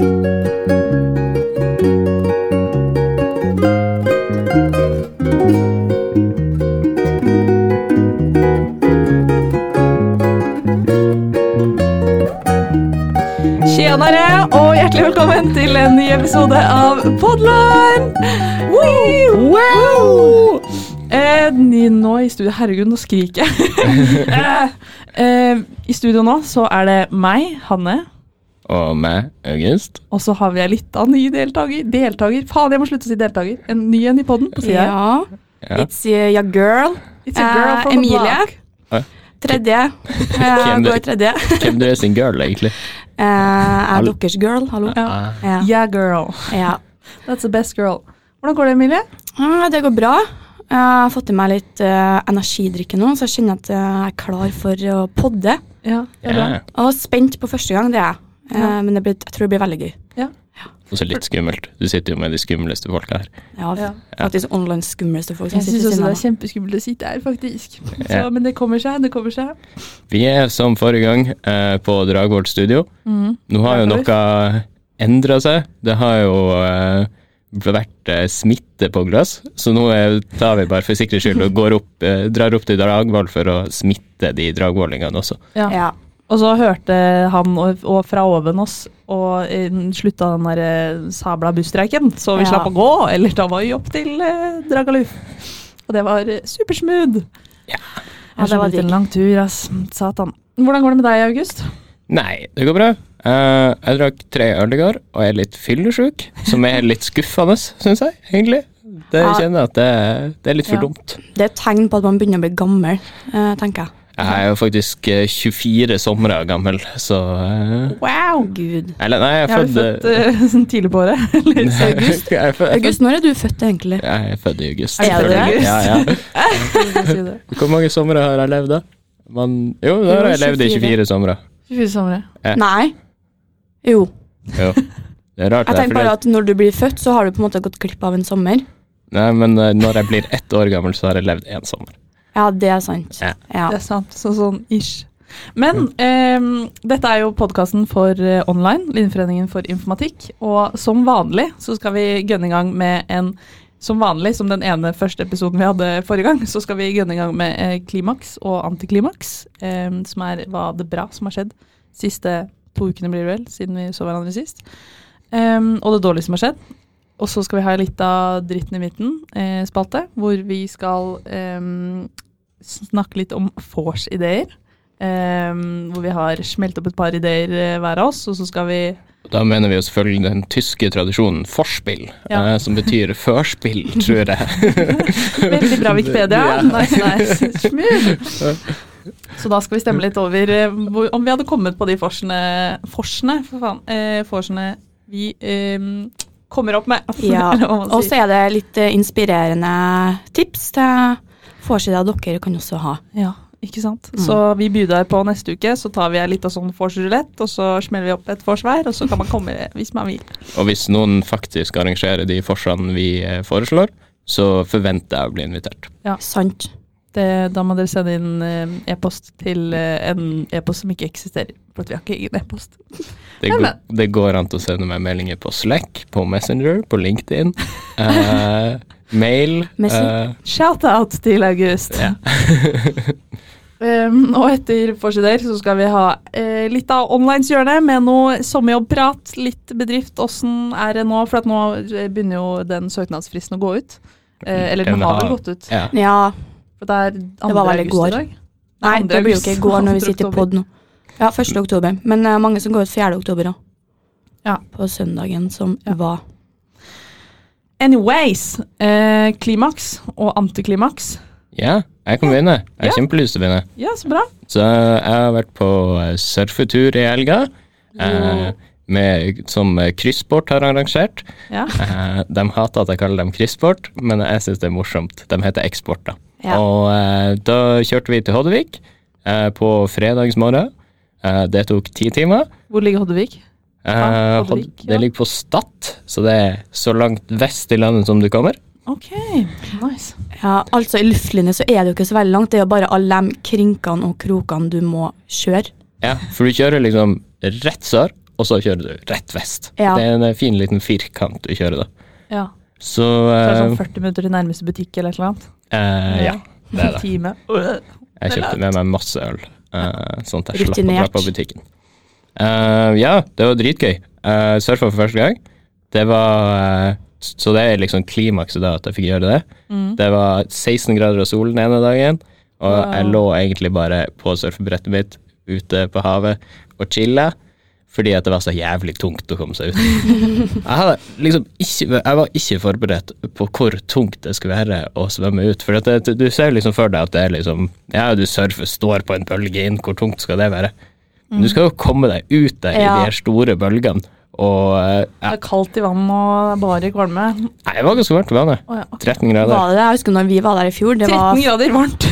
Tjenere, og hjertelig velkommen til en ny episode av Podline! Wow! Eh, nå i studio Herregud, nå skriker jeg. eh, eh, I studio nå så er det meg, Hanne, Og meg, August. og så har vi ei litt av ny deltaker. Deltaker? Faen, jeg må slutte å si deltaker. En ny en i poden på sida. Ja, Ja. it's uh, your girl. It's a girl uh, Emilie. Uh, Tredje. Jeg Hvem går tredje. Hvem du er sin girl, egentlig? Uh, er deres girl, hallo. Ja. Ah, Ja. Yeah, girl. Yeah. That's the best girl. Hvordan går det, Emilie? Ah, Det går bra. Jeg har fått i meg litt uh, energidrikke nå, så jeg kjenner at jeg er klar for å podde. Ja, det er bra. ja. Og spent på første gang, det er jeg. Eh, Ja. Men det blir, jeg tror det blir veldig gøy. Og så litt skummelt. Du sitter jo med de skumleste folka her. Ja, Ja. Faktisk online skumleste folk Jeg sitter syns også det er kjempeskummelt å sitte her, faktisk. Så, Men det kommer seg, det kommer seg. Vi er som forrige gang eh, på Dragvoll studio. Mm. Nå har jo noe endra seg. Det har jo eh, vært eh, smitte på glass, så nå er, tar vi bare for sikkerhets skyld og går opp, eh, drar opp til Dragvoll for å smitte de dragvollingene også. Ja. Og så hørte han og, og fra oven oss og eh, slutta den der eh, sabla busstreiken, så vi Ja. slapp å gå, eller ta vi opp til eh, Dragaluf. Og det var supersmooth. Ja. Ja, det var en lang tur, ass. Satan. Hvordan går det med deg, August? Nei, det går bra. Uh, jeg drakk tre øl i går og er litt fyllesyk, som er litt skuffende, syns jeg, egentlig. Det Ja. jeg at det, er- det er litt for Ja. dumt. Det er et tegn på at man begynner å bli gammel, uh, tenker jeg. Jeg er jo faktisk eh, 24 somre gammel, så eh, Wow! Gud. Eller nei, jeg er Jeg er født født eh, sånn tidlig på året. Eller så August? jeg, er født, jeg, August, når er du født egentlig? jeg er født i august. Er du født august? Ja, ja. jeg det. Hvor mange somre har jeg levd, da? Man, jo, da har jeg levd i 24. 24 somre. 24 somre. Ja. Nei. Jo. Jo. Det er rart. Jeg tenker bare at når du blir født, så har du på en måte gått glipp av en sommer. Nei, men eh, når jeg blir ett år gammel, så har jeg levd én sommer. Ja, det er sant. Ja. Ja. Det er sant. Så sånn ish. Men eh, dette er jo podkasten for eh, online, Linjeforeningen for informatikk. Og som vanlig så skal vi gønne i gang med en Som vanlig, som den ene første episoden vi hadde forrige gang, så skal vi gønne i gang med eh, klimaks og antiklimaks. ehm, som er hva det bra som har skjedd siste to ukene, blir det vel, siden vi så hverandre sist. Ehm, og det dårlige som har skjedd. Og så skal vi ha litt av dritten i midten, eh, hvor vi skal eh, snakke litt om vors-ideer. Eh, hvor vi har smelt opp et par ideer eh, hver av oss, og så skal vi Da mener vi jo selvfølgelig den tyske tradisjonen forspill, Ja. eh, som betyr førspill, tror jeg. Veldig bra Wikipedia. Ja. Nice, nice. Smooth. Så da skal vi stemme litt over eh, om vi hadde kommet på de forsene Forsene, for faen. Eh, forsene vi eh, kommer opp med. Ja. Og så er det litt eh, inspirerende tips til forsida dere kan også ha. Ja, ikke sant. Mm. Så vi byr på neste uke, så tar vi ei lita sånn vorsrulett, og så smeller vi opp et vors hver, og så kan man komme hvis man vil. Og hvis noen faktisk arrangerer de vorsene vi eh, foreslår, så forventer jeg å bli invitert. Ja, Sant. Det, da må dere sende inn eh, e-post til en e-post som ikke eksisterer. For at vi har ikke egen e-post. Det, går, det går an til å sende meg meldinger på Slack, på Messenger, på LinkedIn, Uh, mail Messi. eh, Shout-out til August. Ja. Um, og etter forsider så skal vi ha uh, litt av onlineshjørnet med noe sommerjobbprat, litt bedrift. Åssen er det nå? For at nå begynner jo den søknadsfristen å gå ut. Eh, eller den Den har vel gått ut. Ja. Ja. For det er 2. var vel i august går. i dag. Nei, det blir jo ikke i går når vi sitter i pod nå. Ja, 1. oktober. Men det er mange som går ut 4. oktober òg. Ja. På søndagen som Ja. var. Anyways, eh, klimaks og antiklimaks. ja, jeg kan begynne. Jeg Ja. har kjempelyst til å begynne. Ja, så bra. Så jeg har vært på eh, surfetur i helga, eh, med, som eh, Kryssport har arrangert. Ja. Eh, de hater at jeg kaller dem Kryssport, men jeg syns det er morsomt. De heter Eksport, da. Ja. Og eh, da kjørte vi til Hoddevik eh, på fredagsmorgen. Eh, det tok ti timer. Hvor ligger Hoddevik? Eh, Ah, Hoddevik, ja. Det ligger på Stad, så det er så langt vest i landet som du kommer. Ok, nice. Ja, altså I luftlinje så er det jo ikke så veldig langt. Det er jo bare alle de krinkene og krokene du må kjøre. Ja, For du kjører liksom rett sør, og så kjører du rett vest. Ja. Det er en eh, fin liten firkant du kjører da. Ja. Så Så er det sånn 40 minutter til nærmeste butikk eller et eller annet. eh, ja, det er det. Jeg kjøpte med meg masse øl, eh, sånn at jeg slapp å dra på butikken. Uh, ja, det var dritgøy. Uh, Surfa for første gang. Det var uh, Så det er liksom klimakset da, at jeg fikk gjøre det. Mm. Det var 16 grader av sol den ene dagen, og Wow. jeg lå egentlig bare på surfebrettet mitt ute på havet og chilla. Fordi at det var så jævlig tungt å komme seg ut. Jeg, hadde liksom ikke, jeg var ikke forberedt på hvor tungt det skulle være å svømme ut. For at det, du ser liksom for deg at det er liksom Ja, du surfer, står på en bølge inn, hvor tungt skal det være? Men du skal jo komme deg ut der i de her store bølgene. Og ja. Det ja, er kaldt i vann og bare kvalme. Nei, det var ganske varmt i vannet. Oh, ja, ok. 13 grader. Var det det? Jeg husker når vi var der i fjor. Det 13 var, grader varmt.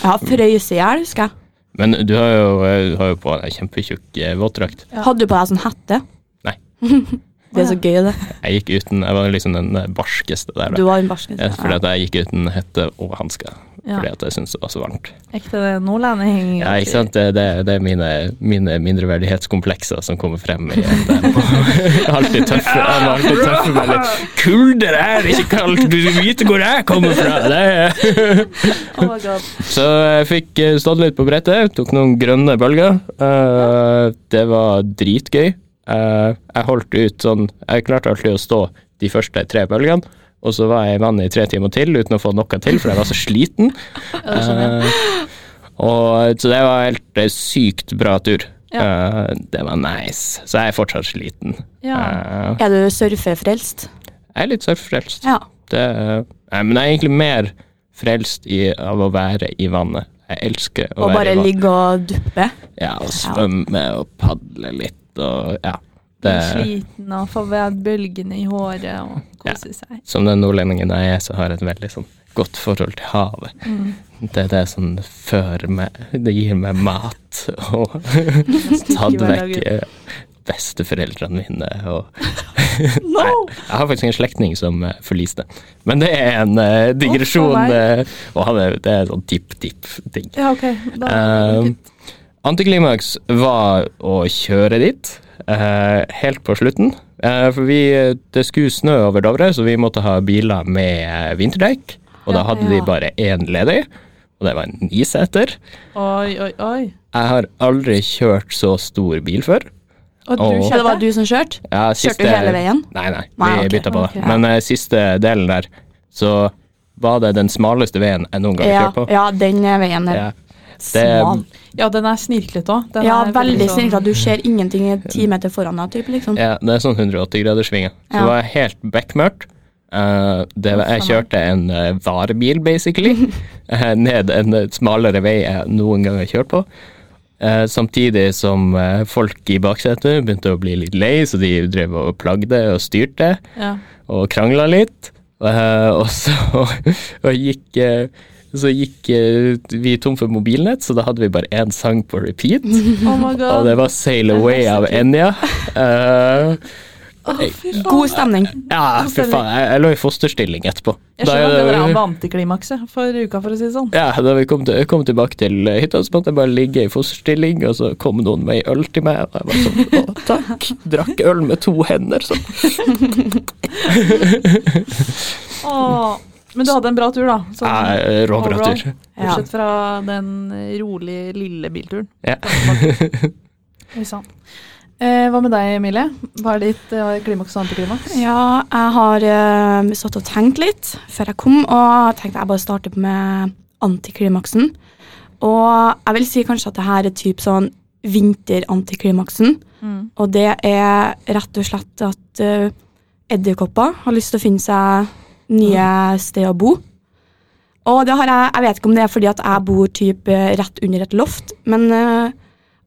ja, frøs i hjel, husker jeg. Men du har jo, eh, du har jo på deg kjempetjukk eh, våtdrakt. Ja. Hadde du på deg sånn hette? Nei. det er så gøy, det. Jeg gikk uten Jeg var liksom den eh, barskeste der. Du var den barskeste. Ja, fordi at jeg gikk uten hette og hansker. Ja. Fordi at jeg syntes det var så varmt. Ekte nordlending. Ja, ikke sant? Det, det, det er mine, mine mindreverdighetskomplekser som kommer frem i at jeg må alltid tøffe Jeg må alltid tøffe meg litt. Kulder er ikke kaldt, du vil vite hvor jeg kommer fra! Det. Oh. Så jeg fikk eh, stått litt på brettet, tok noen grønne bølger. Eh, det var dritgøy. Eh, jeg holdt ut sånn Jeg klarte alltid å stå de første tre bølgene, og så var jeg i vannet i tre timer til uten å få noe til, for jeg var så sliten. uh, Eh, og, så det var helt eh, sykt bra tur. Ja. Uh, det var nice. Så jeg er fortsatt sliten. Ja. Uh, Er du surfefrelst? jeg er litt surfefrelst. Ja. Det, nei, men jeg er egentlig mer frelst i, av å være i vannet. Jeg elsker å Og være i vannet. Og bare ligge og duppe? Ja, og svømme og padle litt og ja. Det, Sliten og få bølgene i håret og kose seg. som den nordlendingen jeg er, så har jeg et veldig sånn godt forhold til havet. Mm. Det er det som fører meg Det gir meg mat og tatt vekk eh, besteforeldrene mine og No! Jeg har faktisk en slektning som eh, forliste. Men det er en uh, digresjon, Oh, uh, og han er, det er sånn tipp-tipp-ting. Ja, ok. Da, Um, antiklimaks var å kjøre dit, eh, helt på slutten. Eh, for vi, det skulle snø over Dovre, så vi måtte ha biler med eh, vinterdekk. Og da Ja. hadde de bare én ledig, og det var en niseter. oi, oi, oi. Jeg har aldri kjørt så stor bil før. Og du. Så det var du som kjørte? Ja, siste, Kjørte du hele veien? Nei, nei, Nei, vi ok, bytta på det. Okay, Men eh, siste delen der, så var det den smaleste veien jeg noen gang har Ja, kjørt på. ja, den veien der. Ja. Smal. Ja, den er snirklete òg. Ja, veldig sånn- snirklete. Du ser ingenting ti meter foran deg, typ, liksom. Ja, det er sånn 180-graderssvinger. Så Ja. det var helt bekmørkt. Uh, det, jeg kjørte en uh, varebil, basically, eh, ned en smalere vei jeg noen gang har kjørt på. Eh, samtidig som folk i baksetet begynte å bli litt lei, så de drev og plagde og styrte Ja. og krangla litt. Eh, og så og gikk, så gikk eh, vi tom for mobilnett, så da hadde vi bare én sang på repeat. Oh my god. Og det var 'Sail Away' av Enya. Uh, Oh. God stemning. ja, fy faen. Jeg, jeg lå i fosterstilling etterpå. Jeg skjønner at det det- der antiklimakset for uka, for å si det sånn. ja, da vi kom, til, kom tilbake til hytta, så måtte jeg bare ligge i fosterstilling, og så kom noen med ei øl til meg, og jeg var sånn Å, takk. Drakk øl med to hender, sånn. Men du hadde en bra tur, da. sånn Ja, Råbra tur. Bortsett fra den rolige, lille bilturen. Ja. Sånn. Eh, hva med deg, Emilie? Hva er ditt eh, klimaks og antiklimaks? Ja, jeg har eh, satt og tenkt litt før jeg kom, og tenkte jeg bare starter med antiklimaksen. Og jeg vil si kanskje at det her er typ sånn vinterantiklimaksen. Mm. Og det er rett og slett at uh, edderkopper har lyst til å finne seg nye steder å bo. Og det har jeg, jeg vet ikke om det er fordi at jeg bor typ eh, rett under et loft, men uh,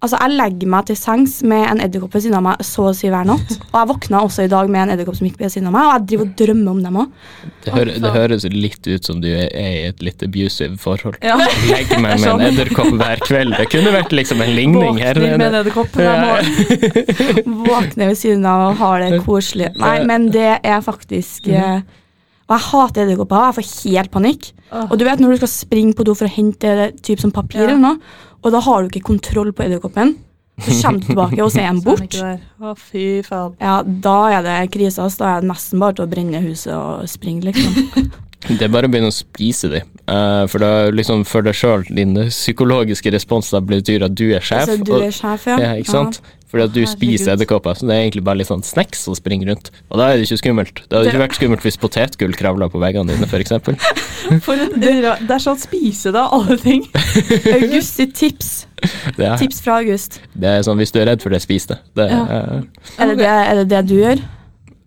altså jeg legger meg til sengs med en edderkopp ved siden av meg så å si hver natt. Og jeg våkna også i dag med en edderkopp som gikk ved siden av meg, og jeg driver og drømmer om dem òg. Det, hører, det høres litt ut som du er i et litt abusive forhold. Ja. Legg meg med en edderkopp hver kveld. Det kunne vært liksom en ligning her. Våkner med en edderkopp hver morgen. Våkner ved siden av og har det koselig. Nei, men det er faktisk eh, Og jeg hater edderkopper, og jeg får helt panikk. Oh. Og du vet når du skal springe på do for å hente typ som papir Ja. eller noe, og da har du ikke kontroll på edderkoppen, Så kommer du tilbake, og så er bort Så er den borte. Å, fy faen. Ja, da er det krise. Da er det nesten bare til å brenne huset og springe, liksom. Det er bare å begynne å spise de, Eh, for da liksom for deg sjøl, din psykologiske respons da betyr at du er sjef. Altså, du er sjef, ja. ja, ikke sant? Fordi at du Herregud. spiser edderkopper, så det er egentlig bare litt sånn snacks som springer rundt. Og da er det ikke skummelt. Det hadde ikke vært skummelt hvis potetgull kravla på veggene dine, f.eks. For et, det er sånn spise da, alle ting. August sitt tips. Er- Tips fra August. det er sånn hvis du er redd for det, spis det. det Ja. er, Er det det, er det, det du gjør?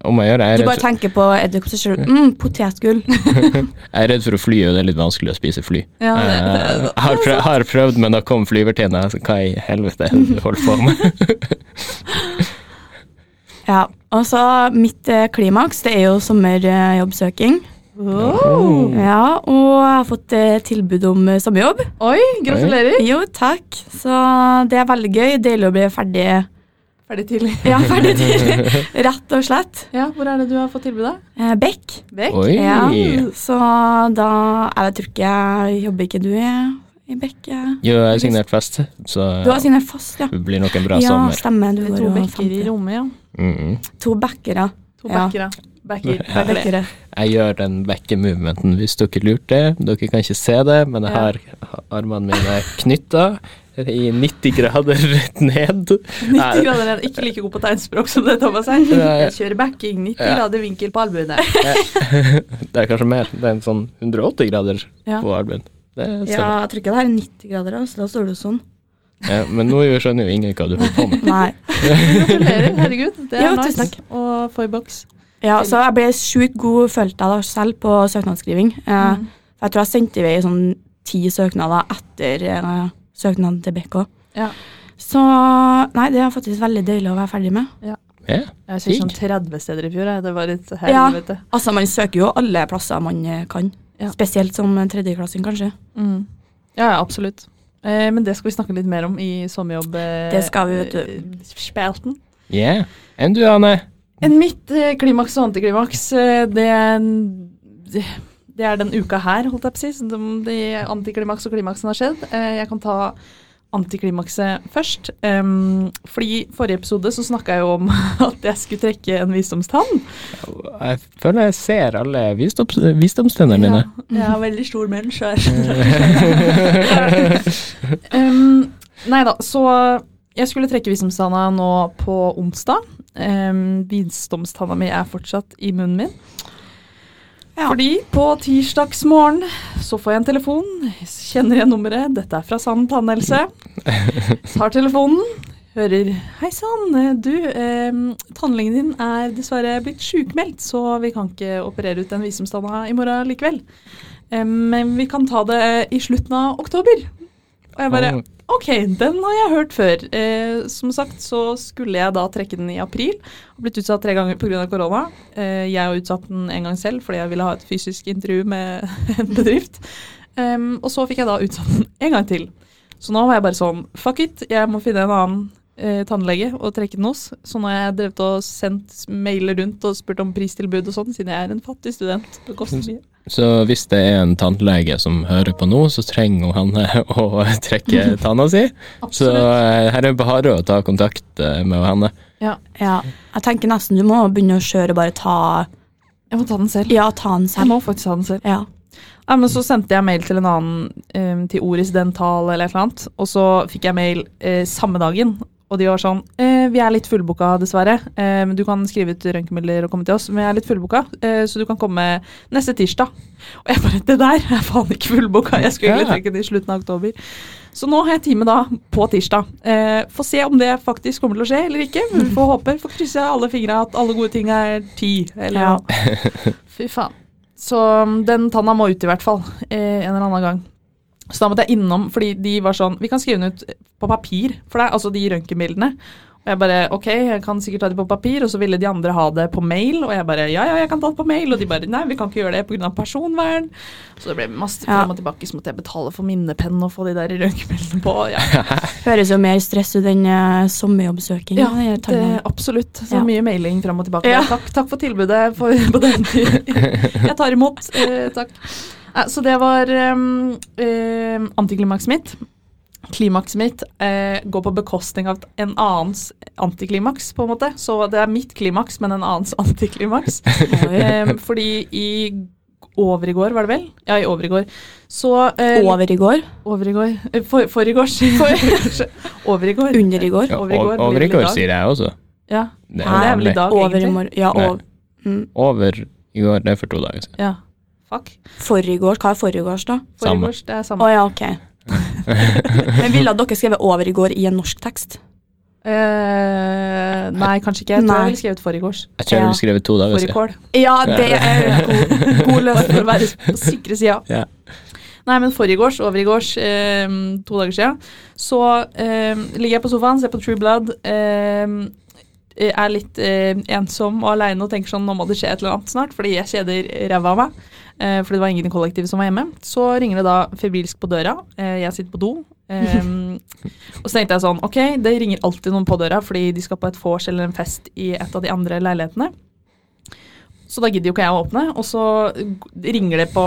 Om å gjøre. det. Jeg Du bare redd for, tenker på edderkopp, så ser du mm, potetgull. jeg er redd for å fly, og det er litt vanskelig å spise fly. Ja, det, det, det, Jeg har, prøvd, har prøvd, men da kom flyvertinna. Hva i helvete er det du holder på med? Ja, og så mitt eh, klimaks, det er jo sommerjobbsøking. Oh. Ja, og jeg har fått eh, tilbud om eh, sommerjobb. Oi, gratulerer. Jo, takk. Så det er veldig gøy. Deilig å bli ferdig. Ferdig tidlig. Ja, ferdig tidlig. Rett og slett. Ja, hvor er det du har fått tilbud, Eh, Bekk. Bekk? Oi! Ja, så da Jeg tror ikke jeg jobber ikke du i, i Bekk? eh? Jo, jeg har signert fest, så Du har signert fast, ja. det blir nok en bra Ja, sommer. stemmer. Du Det er har to bekker i rommet, ja. Mm. To backere. To bekker, ja. Backer. Ja. backer. Jeg gjør den back-movementen hvis dere lurte. Dere kan ikke se det, men jeg har armene mine knytta i 90 grader rett ned. 90 grader er ikke like god på tegnspråk som det Thomas er. Jeg kjører backing, 90 Ja. grader vinkel på albuene. Det er kanskje mer. Det er en sånn 180 grader Ja. på albuen. Ja, jeg tror ikke det er 90 grader, altså. da står det sånn. Ja, men nå skjønner jo ingen hva du holder på med. Nei. Gratulerer, herregud. Det er tusen nice. Og boks. Ja, så jeg ble sjukt god, følte jeg da selv, på søknadsskriving. Eh, Mm. Jeg tror jeg sendte i vei sånn ti søknader etter eh, søknaden til BK. Ja. Så nei, det er faktisk veldig deilig å være ferdig med. Ja. Jeg kjørte sånn 30 steder i fjor. Jeg. Det var litt helvete. Altså, man søker jo alle plasser man eh, kan. Ja. Spesielt som tredjeklassing, kanskje. Mm. Ja, ja, absolutt. Eh, men det skal vi snakke litt mer om i sommerjobb... Eh, Det skal vi, vet du. Spelten. Yeah. Enn du, Anne? En mitt eh, klimaks og antiklimaks, eh, det, det, det er den uka her, holdt jeg på å si. som de- De antiklimaks og klimaksen har skjedd. Eh, Jeg kan ta antiklimakset først. Um, fordi forrige episode så snakka jeg jo om at jeg skulle trekke en visdomstann. Jeg føler jeg ser alle visdoms, visdomstennene dine. Ja, jeg er veldig stor menn, her. um, Nei da, så jeg skulle trekke visdomstanna nå på onsdag. Um, visdomstanna mi er fortsatt i munnen min. Ja. Fordi på tirsdagsmorgen så får jeg en telefon, kjenner jeg nummeret, dette er fra Sann tannhelse. Tar telefonen, hører Hei sann, du, eh, tannlegen din er dessverre blitt sjukmeldt, så vi kan ikke operere ut den visdomstanna i morgen likevel. Eh, men vi kan ta det i slutten av oktober. Og jeg bare Ok, den har jeg hørt før. Eh, som sagt så skulle jeg da trekke den i april. Har blitt utsatt tre ganger pga. korona. Eh, jeg har utsatt den en gang selv fordi jeg ville ha et fysisk intervju med en bedrift. Um, og så fikk jeg da utsatt den en gang til. Så nå var jeg bare sånn fuck it, jeg må finne en annen eh, tannlege og trekke den hos. Så nå har jeg drevet og sendt mailer rundt og spurt om pristilbud og sånn, siden jeg er en fattig student. Det koster mye. Så hvis det er en tannlege som hører på nå, så trenger han å trekke tanna si. Så eh, her er det bare å ta kontakt eh, med henne. Ja, Ja, jeg tenker nesten du må begynne å kjøre og bare ta jeg må ta den selv. Ja, ta den selv. Jeg må faktisk ta den selv. Ja. Ja, men så sendte jeg mail til en annen, um, til Oris Dental eller et eller annet, og så fikk jeg mail eh, samme dagen, og de var sånn eh, Vi er litt fullboka, dessverre. Eh, men du kan skrive ut røntgenbilder og komme til oss, men vi er litt fullboka, eh, så du kan komme neste tirsdag. Og jeg bare Det der er faen ikke fullboka! Jeg skulle egentlig trekke det i slutten av oktober. Så nå har jeg time da på tirsdag. Eh, får se om det faktisk kommer til å skje eller ikke. men Vi får håpe. Får krysse alle fingra at alle gode ting er ti. Eller Ja. Fy faen. Så um, den tanna må ut i hvert fall, eh, en eller annen gang. Så da måtte jeg innom, fordi de var sånn Vi kan skrive den ut på papir for deg, altså de røntgenbildene. Og jeg bare ok, jeg kan sikkert ta det på papir, og så ville de andre ha det på mail. Og jeg bare ja, ja, jeg kan ta det på mail. Og de bare nei, vi kan ikke gjøre det pga. personvern. Så det ble masse Ja. frem og tilbake, så måtte jeg betale for minnepenn og få de der røntgenbildene på. Ja, Høres jo mer stress ut enn uh, sommerjobbsøking. ja det, absolutt. Så Ja. mye mailing frem og tilbake. Ja. Takk, takk for tilbudet for, på den tid. Jeg tar imot. Uh, takk. Eh, Så det var um, eh, antiklimakset mitt. klimakset mitt uh, går på bekostning av en annens antiklimaks, på en måte. Så det er mitt klimaks, men en annens antiklimaks. um, fordi i over i går, var det vel? Ja, i over i går. Så eh, Over i går. Over i går. Eh, For, for i gårs. over i går. Under i går. Ja, Over i går, over i går, sier jeg også. Ja. Det er vanlig. dag, Over i morgen. Ja, over. Mm. Over i går, det er for to dager siden. Ja. Fuck. Forrigårs. Hva er forrigårs, da? For i gårs, det er Å samme. ja, ok. Men ville dere skrevet 'over i går' i en norsk tekst? Uh, nei, kanskje ikke. Jeg tror Nei. jeg ville skrevet for i gårs. Jeg tror jeg ville skrevet to dager For i siden. kål. Ja, det er god, god løsning for å være på sikre sida. Ja. Nei, men forrigårs, over i gårs, eh, to dager siden, så eh, ligger jeg på sofaen, ser på True Blood, eh, er litt eh, ensom og aleine og tenker sånn nå må det skje et eller annet snart, fordi jeg kjeder ræva av meg. Eh, fordi det var ingen i kollektivet som var hjemme. Så ringer det da febrilsk på døra. Eh, jeg sitter på do. Eh, og så tenkte jeg sånn Ok, det ringer alltid noen på døra fordi de skal på et vors eller en fest i et av de andre leilighetene. Så da gidder jo ikke jeg å åpne, og så ringer det på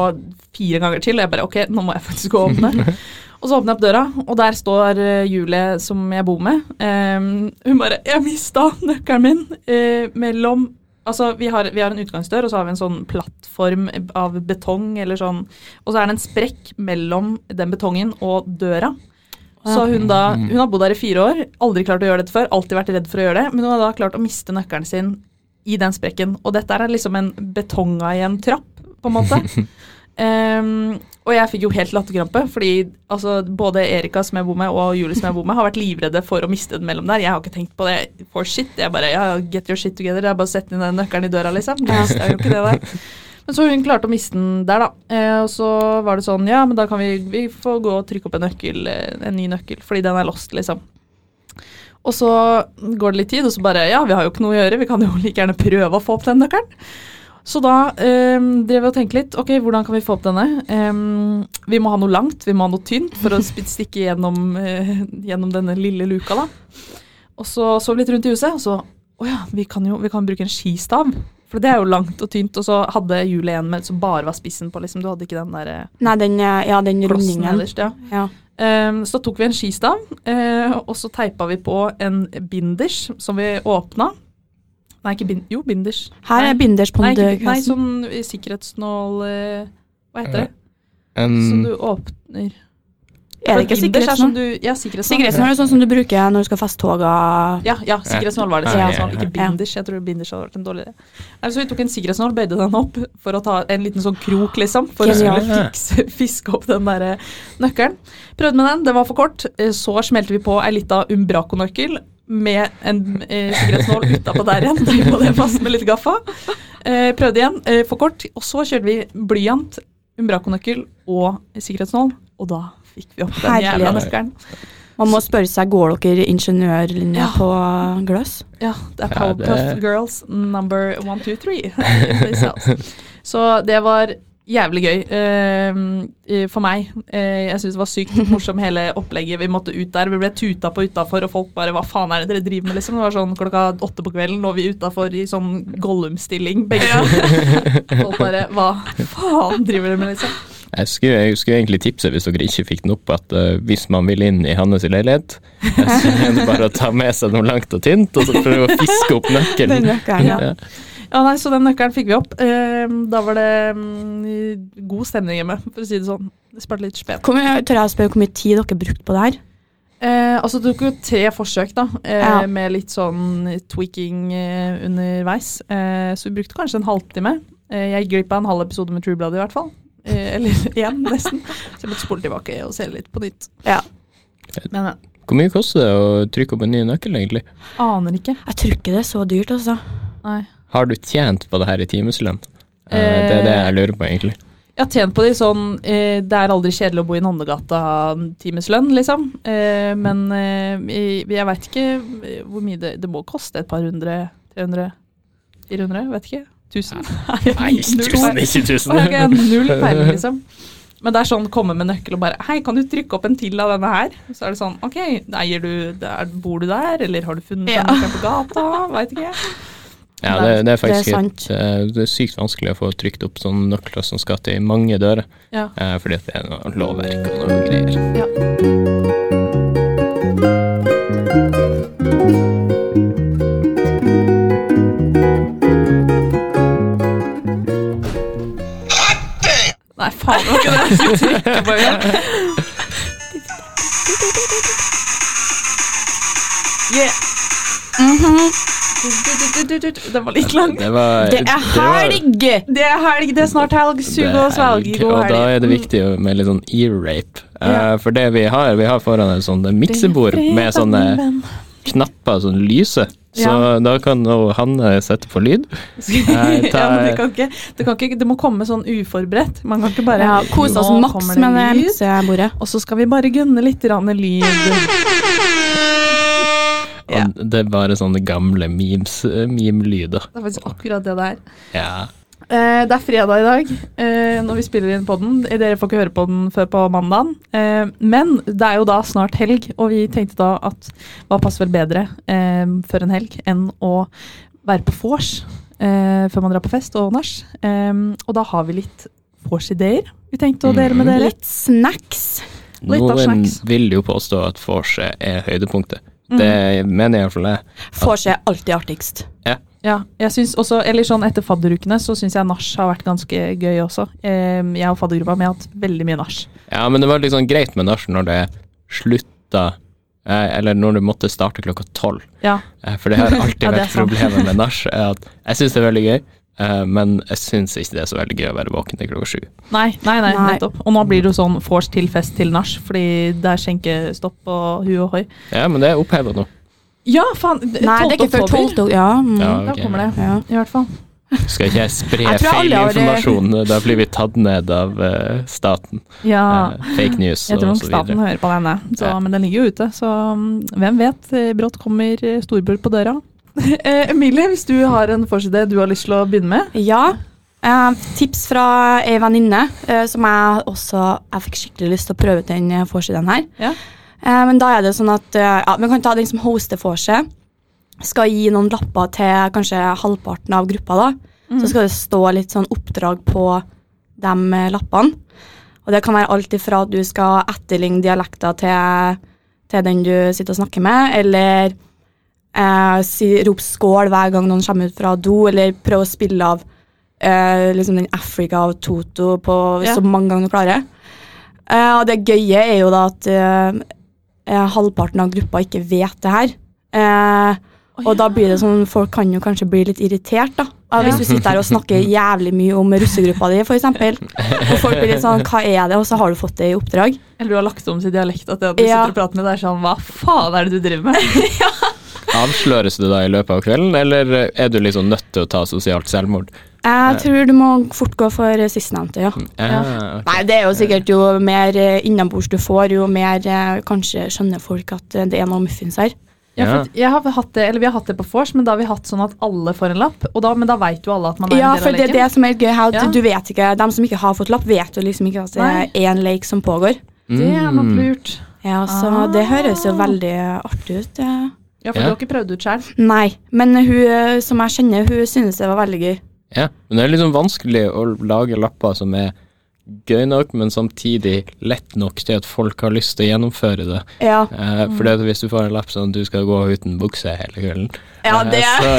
fire ganger til, og jeg bare ok, nå må jeg faktisk gå og åpne. og så åpner jeg opp døra, og der står eh, Julie som jeg bor med. Um, hun bare 'Jeg mista nøkkelen min uh, mellom Altså, vi har, vi har en utgangsdør, og så har vi en sånn plattform av betong, eller sånn Og så er det en sprekk mellom den betongen og døra. Så hun da Hun har bodd der i fire år, aldri klart å gjøre dette før, alltid vært redd for å gjøre det, men hun har da klart å miste nøkkelen sin i den sprekken. Og dette er liksom en betonga i en trapp, på en måte. Ehm, og jeg fikk jo helt latterkrampe, fordi altså, både Erika som jeg bor med, og Julie som jeg bor med, har vært livredde for å miste den mellom der. Jeg har ikke tenkt på det for shit. Jeg bare ja, get your shit together. Det er bare å sette inn den nøkkelen i døra, liksom. Det er jo ikke det der. Men så hun klarte å miste den der, da. Eh, og så var det sånn, ja, men da kan vi, vi få gå og trykke opp en nøkkel, eh, en ny nøkkel, fordi den er lost, liksom. Og så går det litt tid, og så bare ja, vi har jo ikke noe å gjøre, vi kan jo like gjerne prøve å få opp den nøkkelen. Så da eh, drev vi og tenkte litt, ok, hvordan kan vi få opp denne? Eh, vi må ha noe langt, vi må ha noe tynt for å stikke gjennom, eh, gjennom denne lille luka, da. Og så så vi litt rundt i huset, og så å ja, vi kan jo vi kan bruke en skistav. For det er jo langt og tynt, og så hadde hjulet en med som bare var spissen på, liksom. Du hadde ikke den der eh, Nei, den, eh, ja, den rundingen. nederst, ja. Ja. Ehm, så tok vi en skistav, eh, og så teipa vi på en binders som vi åpna. Nei, ikke bind... Jo, binders. Her Nei. er binders på Nei, ikke, nei, sånn sikkerhetsnål eh, Hva heter det? Um, Som du åpner Er det ikke er sikkerhetsnål? du- Ja, sikkerhetsnål. Sikkerhetsnål er sånn som du bruker når du skal feste toga. Ja, ja, sikkerhetsnål var det. Sikkerhetsnål, ja. ikke binders. Jeg tror binders hadde vært en dårligere. Nei, så vi tok en sikkerhetsnål, bøyde den opp for å ta en liten sånn krok, liksom. For å skulle fikse, fiske opp den der eh, nøkkelen. Prøvde med den, det var for kort. Eh, Så smelte vi på ei lita Umbraco-nøkkel med en eh, sikkerhetsnål utapå der igjen. Teipa det fast med litt gaffa. Eh, prøvde igjen, eh, for kort. Og så kjørte vi blyant, Umbraco-nøkkel og sikkerhetsnål, og da fikk vi opp den jævla nøkkelen. Man må spørre seg, går dere ingeniørlinja Ja. på gløs? Ja, det er Powerpuff Girls number one, two, three. Så det var jævlig gøy uh, for meg. Uh, jeg syns det var sykt morsomt hele opplegget. Vi måtte ut der. Vi ble tuta på utafor, og folk bare 'hva faen er det dere driver med', liksom. Det var sånn klokka åtte på kvelden, lå vi utafor i sånn Gollum-stilling, begge to. Folk bare 'hva faen driver dere med', liksom. Jeg skulle, jeg skulle egentlig tipse, hvis dere ikke fikk den opp, at uh, hvis man vil inn i hans leilighet, så er det bare å ta med seg noe langt og tynt, og så prøve å fiske opp Den nøkken, nøkkelen, ja. Ja. Ja, nei, Så den nøkkelen fikk vi opp. Eh, da var det mm, god stemning hjemme, for å si det sånn. Det sparte litt spen. Tør jeg å spørre hvor mye tid dere brukte på det her? Eh, altså Det tok jo tre forsøk, da, eh, Ja. med litt sånn tweaking eh, underveis. Eh, så vi brukte kanskje en halvtime. Eh, jeg gikk glipp av en halv episode med True Blood, i hvert fall. Eh, eller én, nesten. Så jeg måtte spole tilbake og se litt på nytt. Ja. Men Hvor mye koster det å trykke opp en ny nøkkel, egentlig? aner ikke. Jeg tror ikke det er så dyrt, altså. Nei. Har du tjent på det her i timeslønn? Eh, Det er det jeg lurer på, egentlig. Jeg har tjent på de sånn eh, Det er aldri kjedelig å bo i Nonnegata-timeslønn, liksom. Eh, men eh, jeg, jeg veit ikke eh, hvor mye det Det må koste et par hundre, 300, 400, vet ikke. 1000? Nei, ikke tusen. Å, jeg null peiling, liksom. Men det er sånn komme med nøkkel og bare Hei, kan du trykke opp en til av denne her? Så er det sånn OK, eier du der, Bor du der, eller har du funnet Ja. den på gata? Veit ikke. Ja, det, det er faktisk det er et, eh, det er sykt vanskelig å få trykt opp sånne nøkler som skal til mange dører, ja. eh, fordi det er noe lovverk og noen greier. Ja. Nei, faen, det var ikke det jeg skulle trykke på igjen. Yeah. Mm -hmm. Det var litt langt. Det, var, Det er helg! Det er helg, det er snart helg. Sug og svelg, helg, Og da er det viktig med litt sånn ear-rape. Ja. Uh, for det vi har, vi har foran et sånt miksebord med sånne knapper som lyser. Så Ja. da kan jo Hanne sette på lyd. Tar- ja, men det, kan ikke, det, kan ikke, det må komme sånn uforberedt. Man kan ikke bare Ja, Kose oss maks det med det miksebordet. Og så skal vi bare gønne litt grann lyd. Ja. Det er bare sånne gamle memes, eh, meme-lyder. Det er faktisk akkurat det det er. Ja. Eh, det er fredag i dag eh, når vi spiller inn podden. Dere får ikke høre på den før på mandagen. Eh, men det er jo da snart helg, og vi tenkte da at hva passer vel bedre eh, før en helg enn å være på vors eh, før man drar på fest og nach. Og da har vi litt vorsideer vi tenkte å dele med dere. Litt snacks. Litt av Noen snacks. vil jo påstå at vorset er høydepunktet. Mm. Det mener iallfall det. Får seg alltid artigst. Ja, jeg synes også, eller sånn Etter fadderukene så syns jeg nach har vært ganske gøy også. Jeg og faddergruppa har hatt veldig mye nach. Ja, men det var sånn greit med nach når det slutta eh, Eller når du måtte starte klokka tolv. Ja, Eh, For det har alltid Ja, det er vært problemet med nach. er Jeg syns det er veldig gøy, men jeg syns ikke det er så veldig gøy å være våken til klokka sju. Nei, nei, nei, Nei. nettopp. Og nå blir det jo sånn vors til fest til nach, fordi det er skjenkestopp og hu og hoi. Ja, men det er oppheva nå. Ja, faen! Nei, det er ikke før 12. 12. Ja. Mm. Ja, Da kommer det, Ja. i hvert fall. Skal ikke jeg spre Jeg alle har da blir vi tatt ned av uh, staten. Ja, Uh, fake news jeg tror videre. nok tror staten hører på denne, så, Ja. men den ligger jo ute. Så mm, hvem vet, eh, brått kommer storbror på døra. Eh, Emilie, hvis du har en forside du har lyst til å begynne med? Ja. Eh, tips fra ei venninne eh, som jeg også Jeg fikk skikkelig lyst til å prøve ut den eh, forsiden her. Ja. Eh, men da er det sånn at eh, ja, Vi kan ta den som hoster seg Skal gi noen lapper til kanskje halvparten av gruppa. da. Mm. Så skal det stå litt sånn oppdrag på de lappene. Og det kan være alt ifra at du skal etterligne dialekter til, til den du sitter og snakker med, eller eh, si, rop skål hver gang noen kommer ut fra do, eller prøve å spille av eh, liksom den Africa av Toto på Ja. så mange ganger du klarer. Eh, og det gøye er jo da at eh, eh, halvparten av gruppa ikke vet det her. Eh, og da blir det sånn, folk kan jo kanskje bli litt irritert da. Ja. Hvis du sitter her og snakker jævlig mye om russegruppa di, eksempel. Og folk blir litt sånn, hva er det? Og så har du fått det i oppdrag. Eller du har lagt om til dialekt, at det at du Ja. sitter og prater med deg er sånn Hva faen er det du driver med? Avsløres du da i løpet av kvelden, eller er du liksom nødt til å ta sosialt selvmord? Jeg tror du må fort gå for sistnevnte, ja. Ja. Okay. Nei, det er jo sikkert jo mer eh, innabords du får, jo mer eh, kanskje skjønner folk at eh, det er noe muffins her. Ja, Ja. for jeg har hatt det, eller Vi har hatt det på vors, men da har vi hatt sånn at alle får en lapp. Og da, men da veit jo alle at man er Ja, en for det av er det som er gøy her, at Ja. du vet ikke, De som ikke har fått lapp, vet jo liksom ikke at det er en lek som pågår. Det er nok Mm. lurt. Ja, så Ah. Det høres jo veldig artig ut. Ja. Ja, for Ja. du har ikke prøvd ut sjøl. Nei, men hun eh, som jeg kjenner, hun synes det var veldig gøy. Ja, men det er liksom vanskelig å lage lapper som er gøy nok, men samtidig lett nok til at folk har lyst til å gjennomføre det. Ja, Eh, for det hvis du får en lapp sånn du skal gå uten bukse hele kvelden ja eh, det så,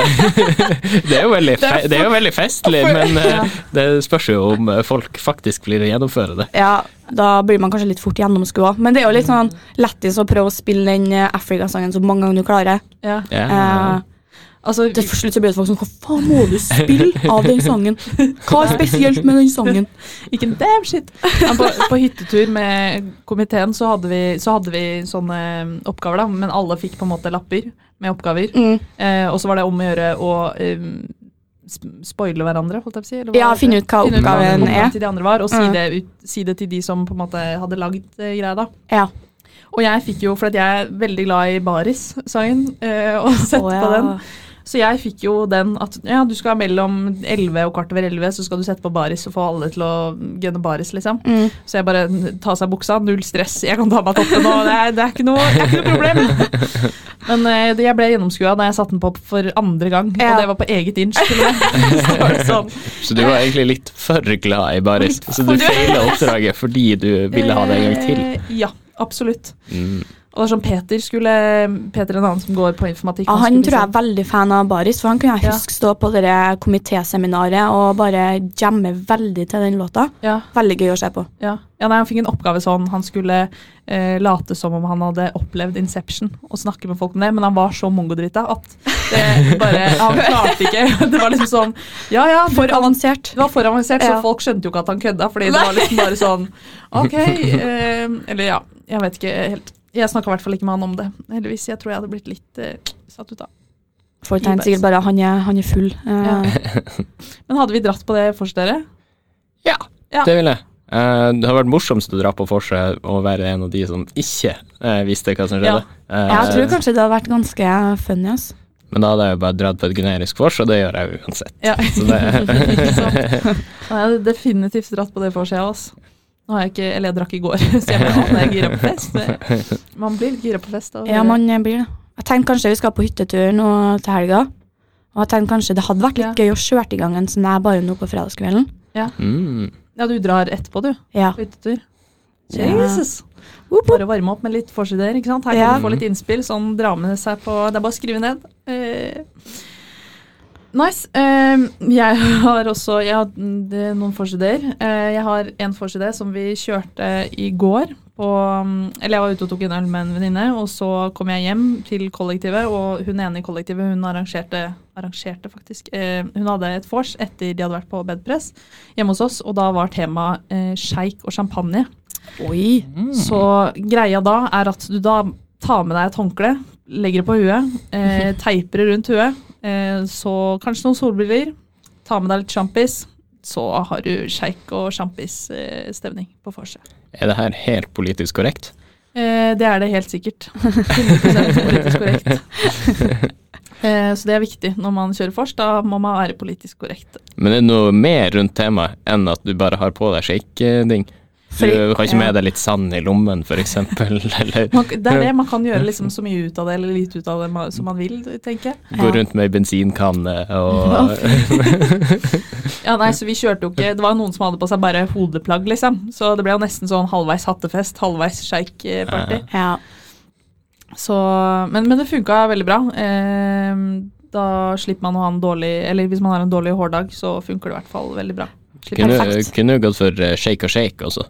det, er jo veldig Det er fe det er jo veldig festlig, men eh, Ja. det spørs jo om eh, folk faktisk blir å gjennomføre det. Ja, da blir man kanskje litt fort gjennomskua. Men det er jo litt sånn lættis å prøve å spille den Africa-sangen så mange ganger du klarer. Ja. Ja. Eh, Altså, til slutt så ble det folk sånn Hva faen må du spille av den sangen? Hva er spesielt med den sangen? ikke en damn shit. Men på, på hyttetur med komiteen så hadde vi, så hadde vi sånne oppgaver, da. Men alle fikk på en måte lapper med oppgaver. Mm. Eh, og så var det om å gjøre å eh, spoile hverandre, holdt jeg på å si. eller Ja, finne ut hva Finne ut oppgaven er. til de andre var, og si, Mm. det, ut, si det til de som på en måte hadde lagd eh, greia. da. Ja. Og jeg fikk jo, for at jeg er veldig glad i Baris-sangen, eh, og sett oh, ja. på den. Så jeg fikk jo den at ja, du skal mellom 11 og kvart over 11, så skal du sette på baris og få alle til å gunne baris, liksom. Mm. Så jeg bare ta seg buksa, null stress, jeg kan ta meg toppen nå, det er, det er, ikke, noe, det er ikke noe problem. Men eh, jeg ble gjennomskua da jeg satte den på for andre gang, Ja. og det var på eget inch. Så det sånn. Så du var egentlig litt for glad i baris, så du feila oppdraget fordi du ville ha det en gang til. Eh, Ja, absolutt. Mm. Og det er sånn Peter skulle Peter en annen som går på informatikk. Ja, han tror jeg er liksom- veldig fan av Baris, for han kunne jeg Ja. huske stå på det komitéseminaret og bare jamme veldig til den låta. ja, Veldig gøy å se på. ja. ja, nei, Han fikk en oppgave sånn han skulle eh, late som om han hadde opplevd Inception og snakke med folk om det, men han var så mongodrita at det bare, han klarte ikke. Det var liksom sånn Ja, ja, For avansert. Det var for avansert, så folk skjønte jo ikke at han kødda. Fordi det var liksom bare sånn Ok. Eh, eller ja, jeg vet ikke helt. Jeg snakka i hvert fall ikke med han om det. Heldigvis. Jeg tror jeg hadde blitt litt uh, satt ut av. Folk tenkte sikkert bare han er, han er full. Ja. Men hadde vi dratt på det for dere? Ja, Ja. det ville jeg. Uh, det har vært morsomst å dra på forset og være en av de som ikke uh, visste hva som skjedde. Eh, jeg tror kanskje det hadde vært ganske funny. ass. Men da hadde jeg jo bare dratt på et generisk vors, og det gjør jeg jo uansett. Ja. Så det, Ikke sant? Jeg hadde definitivt dratt på det vorset, jeg altså. Nå har jeg ikke Eller jeg drakk i går, så jeg ble jeg er gira på fest. Man blir litt gira på fest. Og, Ja, man blir det. Jeg tenkte kanskje vi skal på hyttetur nå til helga. Og jeg tenkte kanskje det hadde vært litt gøy å kjøre i gang en sånn her bare nå på fredagskvelden. mm. Ja, du drar etterpå, du. Ja. På hyttetur. Ja. Jesus. Ja. Bare varme opp med litt forsider. ikke sant? Her kan Ja. du få litt innspill. Sånn dra med seg på Det er bare å skrive ned. Eh, nice. Eh, jeg har også jeg har, det er noen forsider. Eh, jeg har en forside som vi kjørte i går. På, eller jeg var ute og tok en øl med en venninne, og så kom jeg hjem til kollektivet. Og hun ene i kollektivet hun arrangerte, arrangerte faktisk, eh, hun hadde et vors etter de hadde vært på bedpress hjemme hos oss, og da var temaet eh, sjeik og champagne. Oi. Så greia da er at du da tar med deg et håndkle, legger det på huet, eh, teiper det rundt huet, så kanskje noen solbriller, ta med deg litt sjampis, så har du sjeik og sjampis-stemning på vorset. Er det her helt politisk korrekt? Eh, det er det helt sikkert. 100 politisk korrekt. Eh, så det er viktig når man kjører vors. Da må man være politisk korrekt. Men er det noe mer rundt temaet enn at du bare har på deg shake-ding? Du kan har ikke med deg litt sand i lommen, eksempel, det er det, man kan gjøre liksom så mye ut av det, eller lite ut av det som man vil, tenker jeg. gå rundt med ei bensinkanne og Ja, nei, så vi kjørte jo ikke Det var noen som hadde på seg bare hodeplagg, liksom. Så det ble jo nesten sånn halvveis hattefest, halvveis sjeikparty. Ja. Så Men, men det funka veldig bra. Eh, da slipper man å ha en dårlig Eller hvis man har en dårlig hårdag, så funker det i hvert fall veldig bra. Kunne, Perfekt. kunne jo gått for eh, shake og shake også.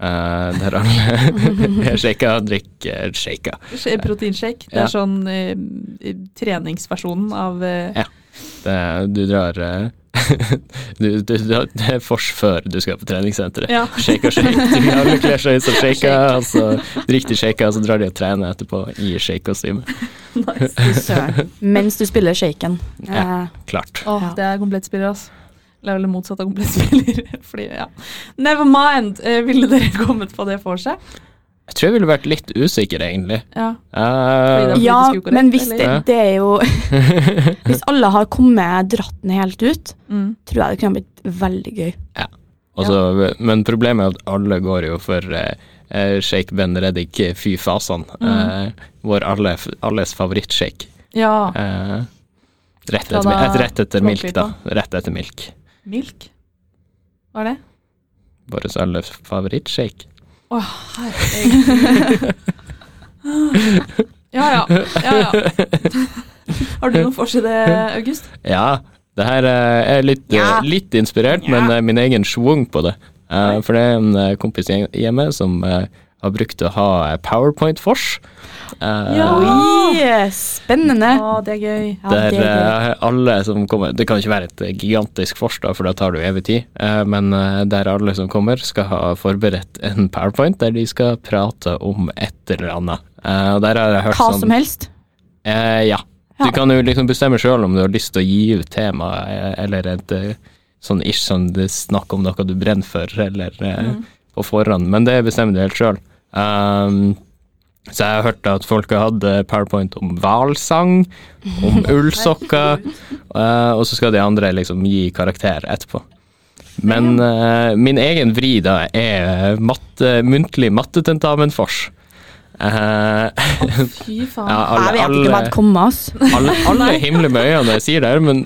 Eh, der alle shaker drikker shaker. Proteinshake. Det Ja. er sånn uh, treningsversjonen av uh... Ja. Det, du drar eh, du, du, du, Det er vors før du skal på treningssenteret. Ja. Shake og shake. De alle kler seg ut som shaker, og så drikker de shaker, og så drar de og trener etterpå i shakekostyme. Søren. Mens du spiller shaken. Ja. Klart. Åh, Ja. det er komplettspiller, altså. Eller motsatte av komplettspiller. Fordi, ja. Never mind. Eh, ville dere kommet på det for seg? Jeg tror jeg ville vært litt usikker, egentlig. Ja. uh, ja, men hvis det, det er jo Hvis alle har kommet dratt den helt ut, Mm. tror jeg det kunne blitt veldig gøy. altså, Men problemet er at alle går jo for eh, eh, shake Ben Reddik Fy fasan. Mm. uh, vår alle, alles favorittshake. ja. Uh, rett, etter, rett etter milk, da. Rett etter milk. Milk? Hva er det? Vår alles favorittshake. Å, herregud. Ja, ja. ja, ja. Har du noen forside, August? Ja, det her eh, er litt, eh, Ja. litt inspirert, men eh, min egen schwung på det. Eh, for det er en eh, kompis hjemme som eh, har brukt å ha eh, powerpoint-fors. Eh, Ja. yes. spennende. Å, det er gøy. Ja, Der det er gøy. eh, alle som kommer Det kan ikke være et gigantisk vors, da, for da tar det jo evig tid. uh, men der alle som kommer, skal ha forberedt en powerpoint der de skal prate om et eller annet. Uh, der har jeg hørt Hva sånn som helst. Eh, ja. Du Ja. kan jo liksom bestemme sjøl om du har lyst til å gi ut tema, eller et sånn ish sånn snakk om noe du brenner for, eller mm. på forhånd. Men det bestemmer du helt sjøl. Um, så jeg har hørt at folk hadde powerpoint om hvalsang, om ullsokker, uh, og så skal de andre liksom gi karakter etterpå. Men uh, min egen vri da er matte, muntlig mattetentamenfors. oh, Fy faen. ja, alle, jeg vet ikke hva det kommer, ass. alle, alle himler med øynene når jeg sier det her, men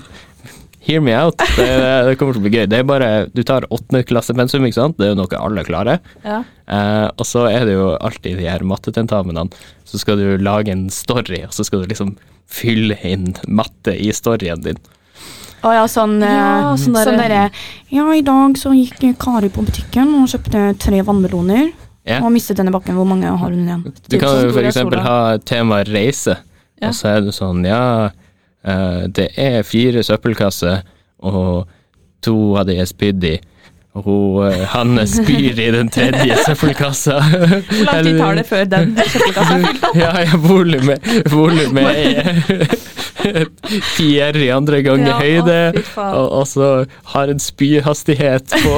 hear me out. Det, det kommer til å bli gøy. Det er bare, Du tar åttendeklassepensum, ikke sant. Det er jo noe alle klarer. Ja. Eh, og så er det jo alltid de her mattetentamenene. Så skal du lage en story, og så skal du liksom fylle inn matte i storyen din. Å ja, sånn, eh, Ja, sånn sånn derre- derre Ja, i dag så gikk Kari på butikken og kjøpte tre vannmeloner. Yeah. Og mistet denne bakken. Hvor mange har hun igjen? Du kan jo f.eks. ha tema reise, Ja. og så er det sånn, ja, eh, det er fire søppelkasser, og to av de er spydd i, og eh, Hanne spyr i den tredje søppelkassa. Hvor lang tid tar det før den søppelkassa er fylt opp? Ja, ja, volumet volumet er Pierre i andre ganger Ja, høyde, og, og så har en spyhastighet på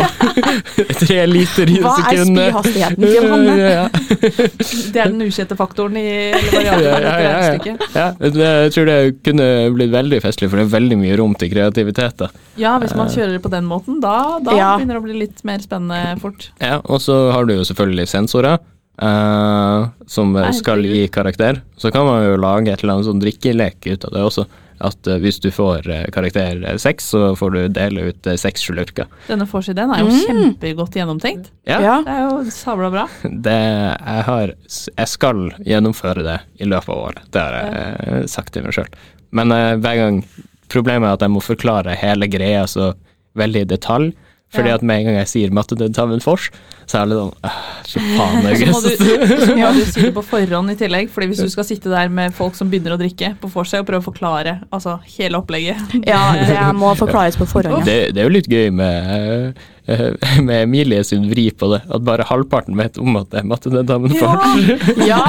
tre liter i Hva er spyhastigheten til Hanne? Ja. Det er den ukjente faktoren i eller variabelen Ja, ja, ja, ja. ja, jeg tror det kunne blitt veldig festlig, for det er veldig mye rom til kreativitet. da. Ja, hvis man kjører det på den måten, da, da Ja. begynner det å bli litt mer spennende fort. Ja, Og så har du jo selvfølgelig sensorer, Uh, som skal gi karakter. Så kan man jo lage et eller annet sånn drikkelek ut av det også. At uh, hvis du får uh, karakter seks, så får du dele ut seks slurker. Denne forsideen er jo Mm. kjempegodt gjennomtenkt. Ja, Ja. Det er jo sabla bra. det jeg har Jeg skal gjennomføre det i løpet av året. Det har jeg sagt til meg sjøl. Men hver gang Problemet er at jeg må forklare hele greia så veldig i detalj. Fordi Ja. at med en gang jeg sier mattetentamen fors, så er det sånn «Åh, Så faen, Så må August. du, så må du si det på forhånd i tillegg, fordi hvis du skal sitte der med folk som begynner å drikke på vorset og prøve å forklare altså, hele opplegget Ja, det må forklares på forhånd. Ja. Det, det er jo litt gøy med, eh, med Emilie sin vri på det, at bare halvparten vet om at det er mattetentamen Ja. fors. Ja,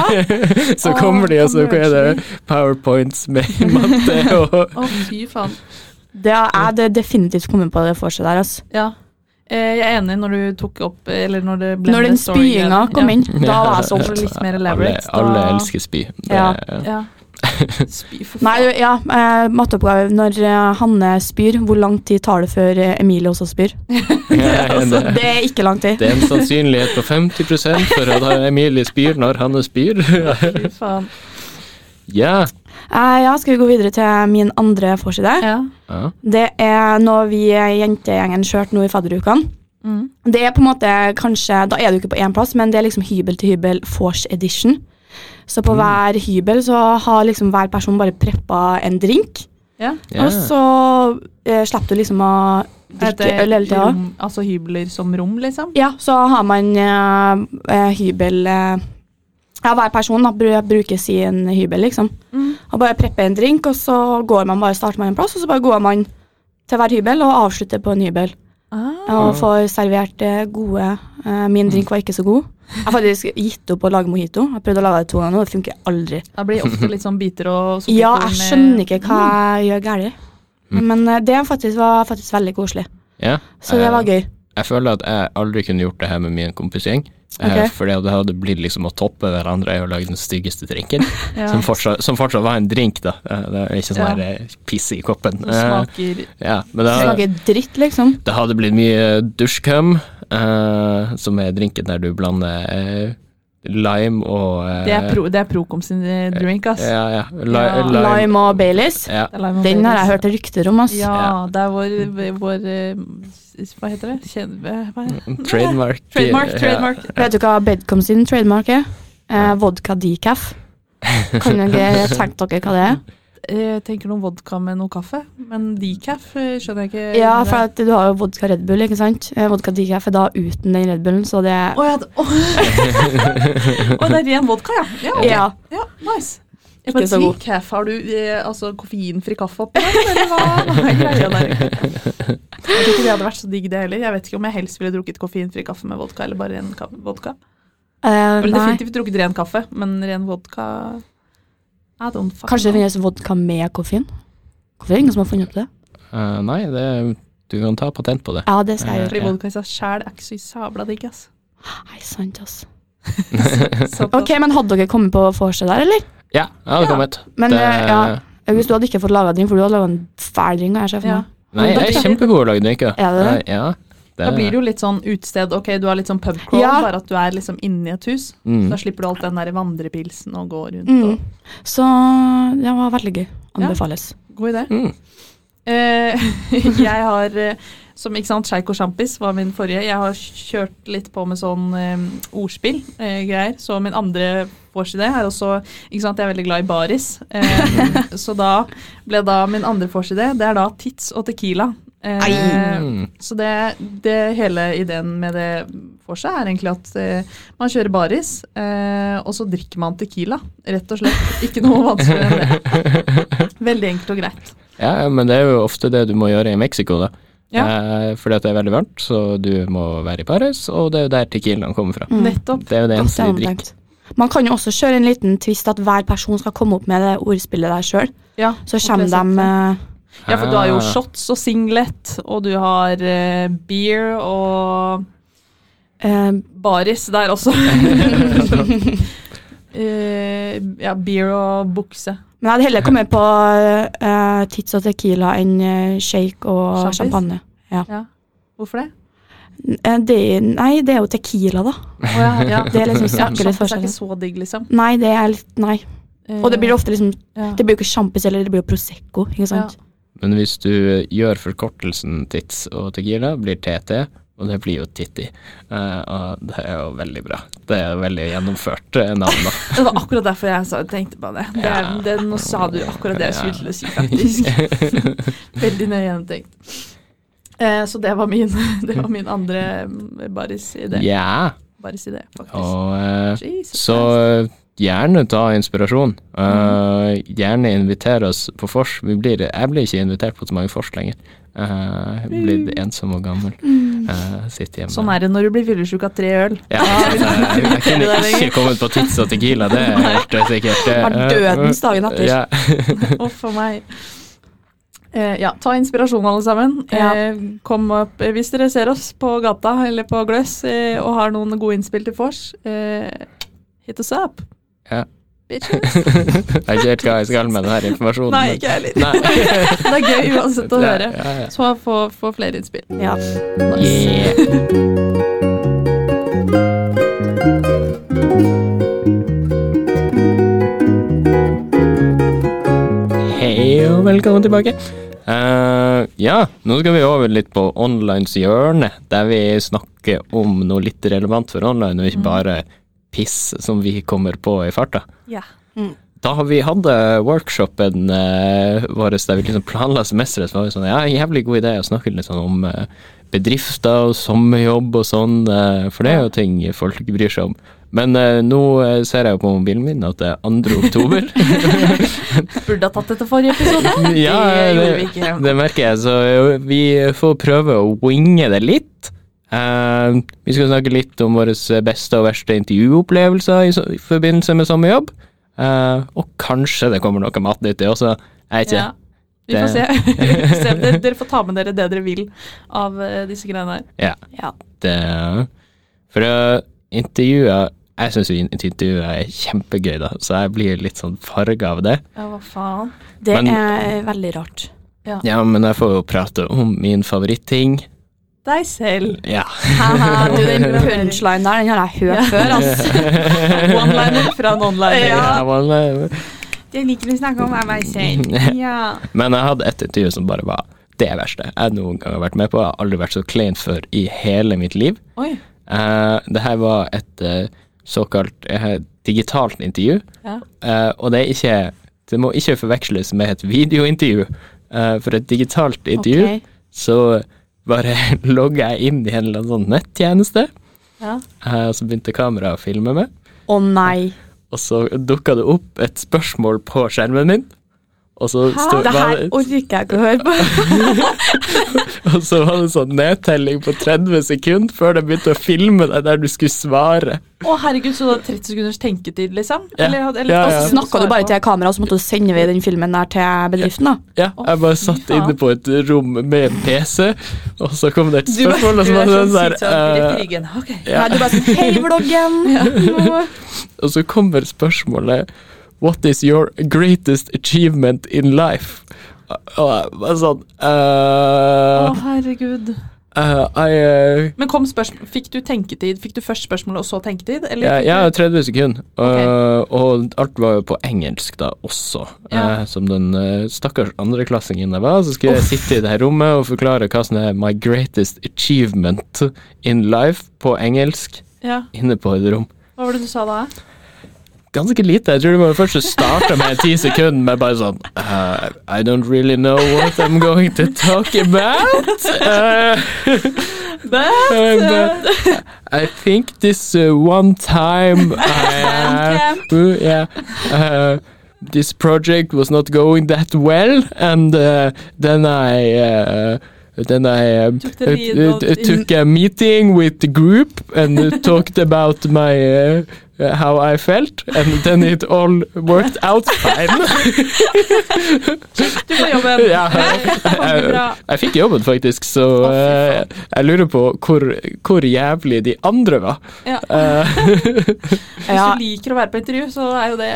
Så kommer de, og så er det powerpoints med matte og Å, fy faen. det er det definitivt kommet på det vorset der. Altså. Ja. Eh, Jeg er enig når du tok opp Eller når det ble Når den spyinga kom ja. inn, da var jeg Så solgt. det litt mer elaborate. alle da- elsker spy. Det, Ja. Ja. Spy for faen. Nei, ja, eh, matteoppgave. Når eh, Hanne spyr, hvor lang tid tar det før Emilie også spyr? Ja, Altså, det er ikke lang tid. det er en sannsynlighet på 50% for at Emilie spyr når Hanne spyr. Fy faen. Ja. Uh, ja, skal vi gå videre til min andre forside? Ja. ja. Det er når vi i jentegjengen kjørte nå i fadderukene. Mm. Det er på en måte kanskje, Da er du ikke på én plass, men det er liksom hybel til hybel Force edition. Så på hver hybel så har liksom hver person bare preppa en drink. ja. ja. Og så eh, slipper du liksom å drikke øl hele tida. altså hybler som rom, liksom? Ja, så har man eh, eh, hybel eh, Ja, hver person da, bru- bruker sin hybel, liksom. Mm. Og bare prepper en drink, og så går man bare starter man en plass, og så bare går man til hver hybel og avslutter på en hybel. Ah. Og får servert eh, gode eh, Min drink var ikke så god. Jeg har faktisk gitt opp å lage mojito. Jeg prøvde å lage det to ganger nå, det funker aldri. Det blir ofte litt sånn biter og Ja, jeg skjønner ikke hva jeg gjør galt. Mm. Men eh, det faktisk var faktisk veldig koselig. ja. Så det var gøy. Jeg føler at jeg aldri kunne gjort det her med min kompisgjeng. Eh, For det hadde blitt liksom å toppe hverandre Å lage den styggeste drinken. Ja. Som, fortsatt, som fortsatt var en drink, da. Eh, Det er ikke sånn Ja. eh, piss i koppen. Det smaker ja, men det hadde, smaker dritt, liksom. det hadde blitt mye dusjkum, uh, som er drinken der du blander lime og eh, Det er, pro, det er Procom sin eh, drink, ass. Ja, ja. Li, Ja. Lime. Lime og Baileys. Ja. Lime og Den har jeg hørt rykter om, ass. Ja, Ja. det er vår, vår eh, Hva heter det? Kjen, eh, hva er det? Trademark. Trademark. Ja. trademark. Vet du hva Bedcom sin trademark er? Eh, vodka decaf. Kan dere tenke dere hva det er? Jeg tenker noe vodka med noe kaffe, men decaf eh, skjønner jeg ikke. Ja, for at du har jo vodka Red Bull, ikke sant? Eh, vodka decaf er da uten den Red Bullen, så det Å ja, det, å. Å, det er ren vodka, ja. Ja, okay. Ja. ja nice. Ikke Men så god. decaf, har du eh, altså koffeinfri kaffe oppi den, eller hva, hva er greia der? Jeg tror ikke det hadde vært så digg, det heller. Jeg vet ikke om jeg helst ville drukket koffeinfri kaffe med vodka, eller bare ren vodka. Uh, Nei. definitivt drukket ren kaffe, men ren vodka Kanskje det finnes vodka med koffein? Hvorfor er det ingen som har funnet opp det? Uh, nei, det, du kan ta patent på det. Ja, det skal jeg gjøre. Fordi vodka i seg sjæl er ikke så sabla digg, ass. Nei, sant, ass. Ok, men hadde dere kommet på vorset der, eller? Ja, jeg hadde Ja. kommet. Men det, eh, ja, August, du hadde ikke fått laga drink, for du hadde laga en fæl drink. Jeg Ja. Nei, jeg er kjempegod til å lage drinker. Er det? Ja, Da blir det jo litt sånn utested. Ok, du har litt sånn pubcrawl, Ja. bare at du er liksom inni et hus. mm. Da slipper du alt den der vandrepilsen og gå rundt Mm. og Så det var veldig gøy. Anbefales. God idé. Mm. Eh, jeg har eh, Som ikke sant, Sjeik og sjampis var min forrige. Jeg har kjørt litt på med sånn eh, ordspill eh, greier. Så min andre forside er også ikke sant, Jeg er veldig glad i baris. Eh, så da ble da min andre forside Det er da tits og tequila. Eh, så det, det hele ideen med det for seg er egentlig at eh, man kjører baris, eh, og så drikker man tequila. Rett og slett. Ikke noe vanskeligere enn det. Veldig enkelt og greit. Ja, men det er jo ofte det du må gjøre i Mexico, da. Ja. Eh, fordi at det er veldig varmt, så du må være i Paris, og det er jo der tequilaen kommer fra. Mm. Nettopp. Det er jo det eneste vi drikker. Man kan jo også kjøre en liten twist at hver person skal komme opp med det ordspillet der sjøl. Ja, Så kommer de eh, Ja, for du har jo Ah. shots og singlet, og du har uh, beer og uh, baris der også. uh, ja, beer og bukse. Men jeg hadde heller kommet på uh, tits og tequila enn uh, shake og Champis? champagne. Ja. Hvorfor det? Det, nei, det er jo tequila, da. Oh, ja, ja. Det er liksom ja, Champis er ikke så digg, liksom. Nei, det er litt Nei. Og det blir ofte liksom ja. Det blir jo ikke sjampis eller det blir jo prosecco, ikke sant. Men hvis du gjør forkortelsen tits og tequila, blir TT, og det blir jo Titti. Uh, og det er jo veldig bra. Det er veldig gjennomført eh, navn, da. Det var akkurat derfor jeg sa, tenkte på det. det, Ja. det nå sa du akkurat det jeg skulle til å si, faktisk. Veldig nøye gjennomtenkt. Uh, så det var min, det var min andre mm, baris-idé. Ja. Baris-idé, faktisk. Og uh, Jesus så gjerne ta inspirasjon. Eh, gjerne inviter oss på vors. Vi blir, jeg blir ikke invitert på så mange vors lenger. Uh, blir Mm. ensom og gammel. Uh, sitter hjemme. Sånn er det når du blir fyllesyk av tre øl. Ja, altså, jeg, jeg kunne ikke kommet på tits og tequila, det er helt sikkert. Det, Var dødens dagen etter. Ja. Uff a meg. Eh, ja, ta inspirasjon, alle sammen. Ja. Eh, kom opp eh, hvis dere ser oss på gata eller på Gløss eh, og har noen gode innspill til vors. Eh, hit us up. Ja. Bitches. Jeg er ikke helt hva jeg skal med denne informasjonen. Nei, ikke jeg heller. Nei. Det er gøy uansett å høre. ja, ja. Så få, få flere innspill. Ja. Yeah. Hei og velkommen tilbake. Uh, ja, nå skal vi over litt på onlines hjørne, der vi snakker om noe litt relevant for online, og ikke bare piss som vi kommer på i farta. Ja. Da vi hadde workshopen eh, vår der vi liksom planla semesteret, så var vi sånn Ja, jævlig god idé å snakke litt sånn om eh, bedrifter og sommerjobb og sånn, eh, for det er jo ting folk bryr seg om. Men eh, nå eh, ser jeg jo på mobilen min at det er 2. oktober. Burde ha tatt dette forrige episode. ja, det det, det merker jeg, så eh, vi får prøve å winge det litt. Eh, vi skal snakke litt om våre beste og verste intervjuopplevelser i, i forbindelse med sommerjobb. Uh, og kanskje det kommer noe matnyttig også. Jeg vet ikke. Ja. Vi får se. Se. Dere, dere får ta med dere det dere vil av eh, disse greiene her. Ja. ja. Det, for uh, intervjue Jeg syns intervjuet er kjempegøy, da, så jeg blir litt sånn farga av det. Ja, hva faen. Det Men- er veldig rart. Ja, men jeg får jo prate om min favoritting. Deg selv. Ja. Haha, du, den punchline der, den har jeg hørt Ja. før, ass. One-liner fra en online. Ja. Ja, Jeg liker å snakke om er meg selv. Ja. men jeg hadde et intervju som bare var det verste jeg noen gang har vært med på. Jeg har aldri vært så klein før i hele mitt liv. Oi. Uh, det her var et uh, såkalt uh, digitalt intervju, Ja. Eh, og det er ikke Det må ikke forveksles med et videointervju. Eh, for et digitalt intervju okay. så bare logga jeg inn i en eller annen sånn nettjeneste, Ja. eh, og så begynte kameraet å filme meg, Å nei. og så dukka det opp et spørsmål på skjermen min. Og så, Hæ? Det her orker jeg ikke å høre på. og så var det sånn nedtelling på 30 sekunder før det begynte å filme deg der du skulle svare. Å herregud, så du hadde 30 sekunders tenketid, liksom? Ja. Eller, eller, Ja, Og så snakka du bare til kamera, og så måtte du sende den filmen der til bedriften, da. Ja, jeg bare satt inne på et rom med en PC, og så kom det et spørsmål, og så du var det sånn der ryggen. Nei, du bare sånn Hei, vloggen! Og så kommer spørsmålet What is your greatest achievement in life? Og bare sånn Å, eh, herregud. Uh, I, uh, Men kom spørsmål, fikk du tenketid? Fikk du først spørsmålet og så tenketid? Eller ja, ja, 30 sekunder. Uh, Og alt var jo på engelsk da også. Ja. Som den stakkars andreklassingen jeg var, så skulle jeg sitte i det her rommet og forklare hva som er my greatest achievement in life på engelsk ja. inne på et rom. Hva var det du sa da? Ganske lite. Jeg tror det var først starte med ti sekunder med bare sånn uh, I don't really know what I'm going to talk about. Uh, But, uh, I think this uh, one time I, uh, yeah, uh, this project was not going that well, and then I. Then I um, Took uh, uh, took a meeting with the group and uh, talked about my how I felt, and then it all worked out fine. du får jobben. Ja. jeg, jeg, Jeg fikk jobben, faktisk, så fy eh, jeg lurer på hvor, hvor jævlig de andre var. Ja. Eh, Hvis du liker å være på intervju, så er jo det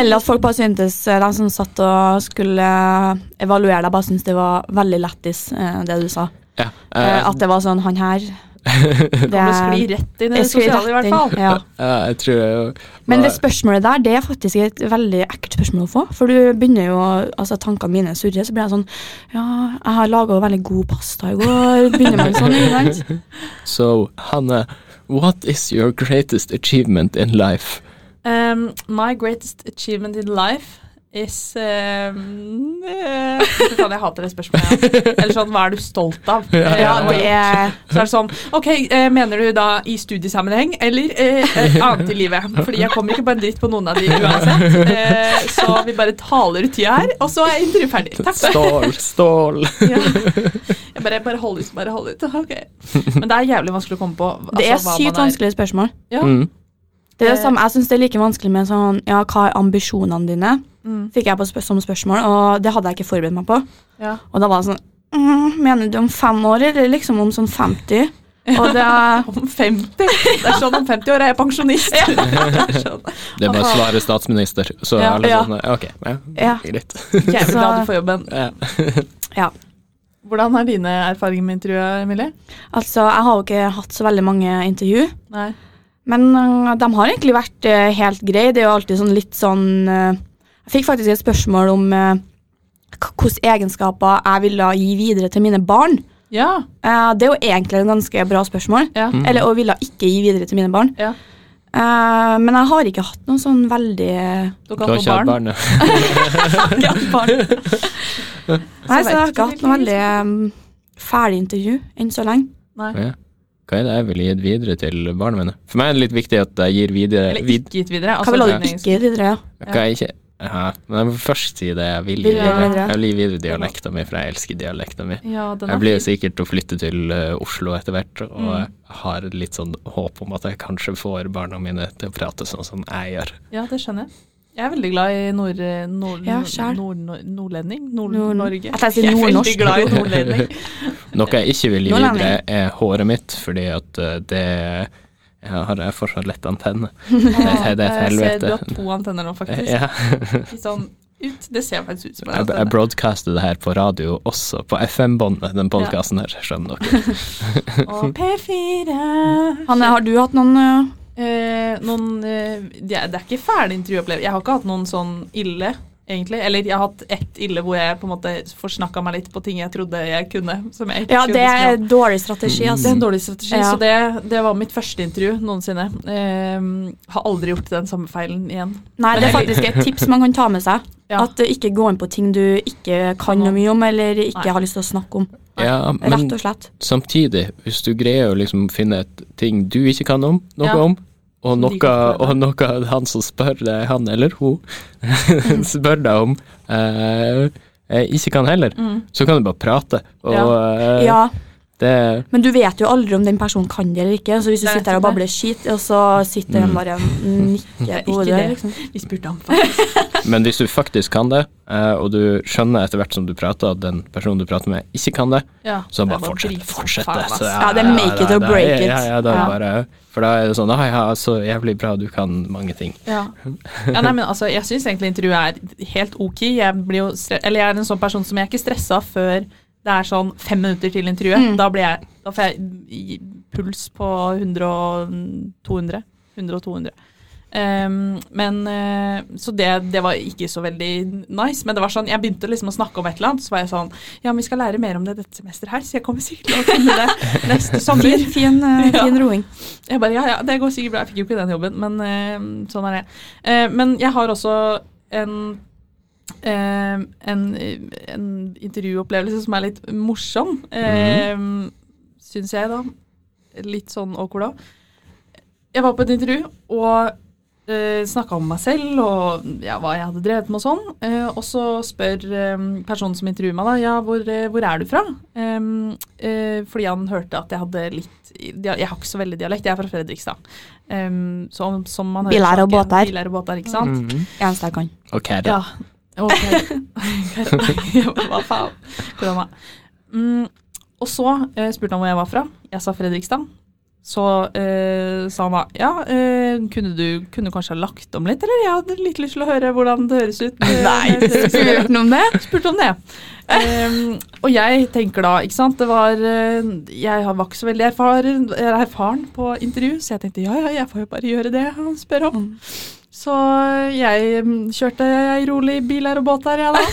Eller at folk bare syntes, eh, de som satt og skulle eh, evaluere deg, bare syntes det var veldig lættis, eh, det du sa. ja, Eh, eh, At det var sånn, han her det er, skli rett inn i det sosiale, i hvert fall. Ja. ja, jeg tror jeg Men det spørsmålet der, det er faktisk et veldig ekkelt spørsmål å få. For du begynner jo, altså tankene mine surrer, så blir jeg sånn Ja, jeg har laga veldig god pasta i går. Begynner man sånn, ikke sant? So, Hanne, what is your greatest achievement in life? Um, my greatest achievement in life is um, uh, jeg hater det spørsmålet. Ja. Eller sånn, hva er du stolt av? Ja, ja, Ja, det Så er det sånn Ok, eh, mener du da i studiesammenheng eller eh, annet i livet? Fordi jeg kommer ikke på en dritt på noen av de uansett. Uh, så vi bare taler ut tida her, og så er intervjuet ferdig. Takk. Stål, stål. Ja. Jeg bare, bare hold ut, bare hold ut. Okay. Men det er jævlig vanskelig å komme på. Det er altså, sykt vanskelige spørsmål. Ja. Mm. Det er det samme, jeg syns det er like vanskelig med sånn Ja, hva er ambisjonene dine? Mm. Fikk jeg på spør som spørsmål, og det hadde jeg ikke forberedt meg på. Ja. Og da var det sånn mm, Mener du om fem år, eller liksom om sånn 50? Og det er Om 50? Det er sånn om 50 år er jeg pensjonist. Det er sånn. Det er bare å svare statsminister, så Ja, alle ja. sånn Ok, ja, Ja. greit. Jævlig Så- glad du får jobben. Ja. Ja. Hvordan er dine erfaringer med intervjuet, Emilie? Altså, jeg har jo ikke hatt så veldig mange intervju. Nei. Men øh, de har egentlig vært øh, helt greie. Det er jo alltid sånn litt sånn øh, Jeg fikk faktisk et spørsmål om øh, hvilke egenskaper jeg ville gi videre til mine barn. Ja. Eh, det er jo egentlig en ganske bra spørsmål. Ja. Mm. Eller å ville ikke gi videre til mine barn. Ja. Uh, men jeg har ikke hatt noen sånn veldig Du Du har ikke hatt barn. barn, har Ikke barn. Nei, så jeg har ikke hatt noe veldig um, ferdig intervju enn så lenge. Nei. Ja. Hva er det jeg ville gitt videre til barna mine? For meg er det litt viktig at jeg gir videre Eller ikke gitt videre. Hva Altså, vil den du ikke gitt videre? Ja. Hva jeg ikke ja, men jeg må først si det jeg vil videre. Jeg vil gi videre dialekta mi, for jeg elsker dialekta mi. Ja, Jeg blir jo sikkert til å flytte til eh, Oslo etter hvert, og Mm. har litt sånn håp om at jeg kanskje får barna mine til å prate sånn som jeg gjør. Ja, det skjønner jeg. Jeg er veldig glad i nord, nord, Ja, nord, nord, nord, nordlending. Nord- Nord-Norge. Jeg jeg er veldig glad i nordlending. Noe jeg ikke vil gi videre, er håret mitt, fordi at eh, det jeg har jeg fortsatt lett antenne. Det, er- det er et Jeg ser helvete. du har to antenner nå, faktisk. Ja. Sånn ut. Det ser faktisk ut som en Jeg, jeg antenne. broadcaster det her på radio også, på FM-båndet, den podkasten her, skjønner dere. Og P4 Hanne, har du hatt noen Eh, noen uh, det, er, det er ikke ferdig intervjuopplevelse. Jeg har ikke hatt noen sånn ille, egentlig. Eller jeg har hatt ett ille hvor jeg på en måte forsnakka meg litt på ting jeg trodde jeg kunne. Som jeg ikke Ja, kunne det er dårlig strategi, det er altså. en dårlig strategi, Ja. så det, det var mitt første intervju noensinne. Eh, har aldri gjort den samme feilen igjen. Nei, det er faktisk et tips man kan ta med seg. Ja. At uh, ikke gå inn på ting du ikke kan noe mye om, eller ikke Nei. har lyst til å snakke om. Ja, men Rett og slett. samtidig, hvis du greier å liksom finne et ting du ikke kan om, noe Ja. om, og noe, og noe han som spør han eller hun, spør deg om, eh, eh, ikke kan heller, Mm. så kan du bare prate. Og ja. Ja, det men du vet jo aldri om den personen kan det eller ikke. Så hvis du er sitter her og babler skit, og så sitter den Mm. bare og nikker er på hodet, det. liksom. Vi spurte ham faktisk. Men hvis du faktisk kan det, eh, og du skjønner etter hvert som du prater at den personen du prater med, ikke kan det, Ja, så bare fortsett. Fortsett. Så, Ja, det er make it or break it. Ja, ja, da, er Ja. Bare, for da er det sånn Å ja, så jævlig bra, du kan mange ting. Ja. ja nei, men altså, jeg syns egentlig intervjuet er helt ok. Jeg, blir jo stre eller jeg er en sånn person som jeg er ikke stressa før det er sånn fem minutter til intervjuet, Mm. da jeg Da får jeg puls på 100 og 200. 100 og 200. Um, men eh, Så det, det var ikke så veldig nice. Men det var sånn, jeg begynte liksom å snakke om et eller annet, så var jeg sånn Ja, men vi skal lære mer om det dette semesteret her, så jeg kommer sikkert til å kunne det neste sommer. Fin, fin, Ja. fin roing. Jeg bare, ja, ja, det går sikkert bra. Jeg fikk jo ikke den jobben, men uh, sånn er det. Uh, men jeg har også en, eh, en, en intervjuopplevelse som er litt morsom, uh, syns jeg, da. Litt sånn awkward òg. Jeg var på et intervju og eh, snakka om meg selv og ja, hva jeg hadde drevet med og sånn. Eh, og så spør eh, personen som intervjuer meg, da, ja, hvor, eh, hvor er du fra? Eh, fordi han hørte at jeg hadde litt Jeg har ikke så veldig dialekt, jeg er fra Fredrikstad. Um, som, som man hører Biler og båter. Biler og båter, ikke sant? Mhm. Eneste jeg kan. Okay. Ja. Ok. Hva faen? Korona. Mm, og så eh, spurte han hvor jeg var fra. Jeg sa Fredrikstad. Så eh, sa han da ja, eh, kunne du kunne kanskje ha lagt om litt, eller? Jeg hadde litt lyst til å høre hvordan det høres ut. eh, Nei, spurte han om det? spurte om det. Um, og jeg tenker da, ikke sant, det var eh, Jeg var ikke så veldig erfaren, erfaren på intervju, så jeg tenkte ja, ja, jeg får jo bare gjøre det han spør om. Så jeg mm, kjørte ei rolig bil her og båt her, jeg da.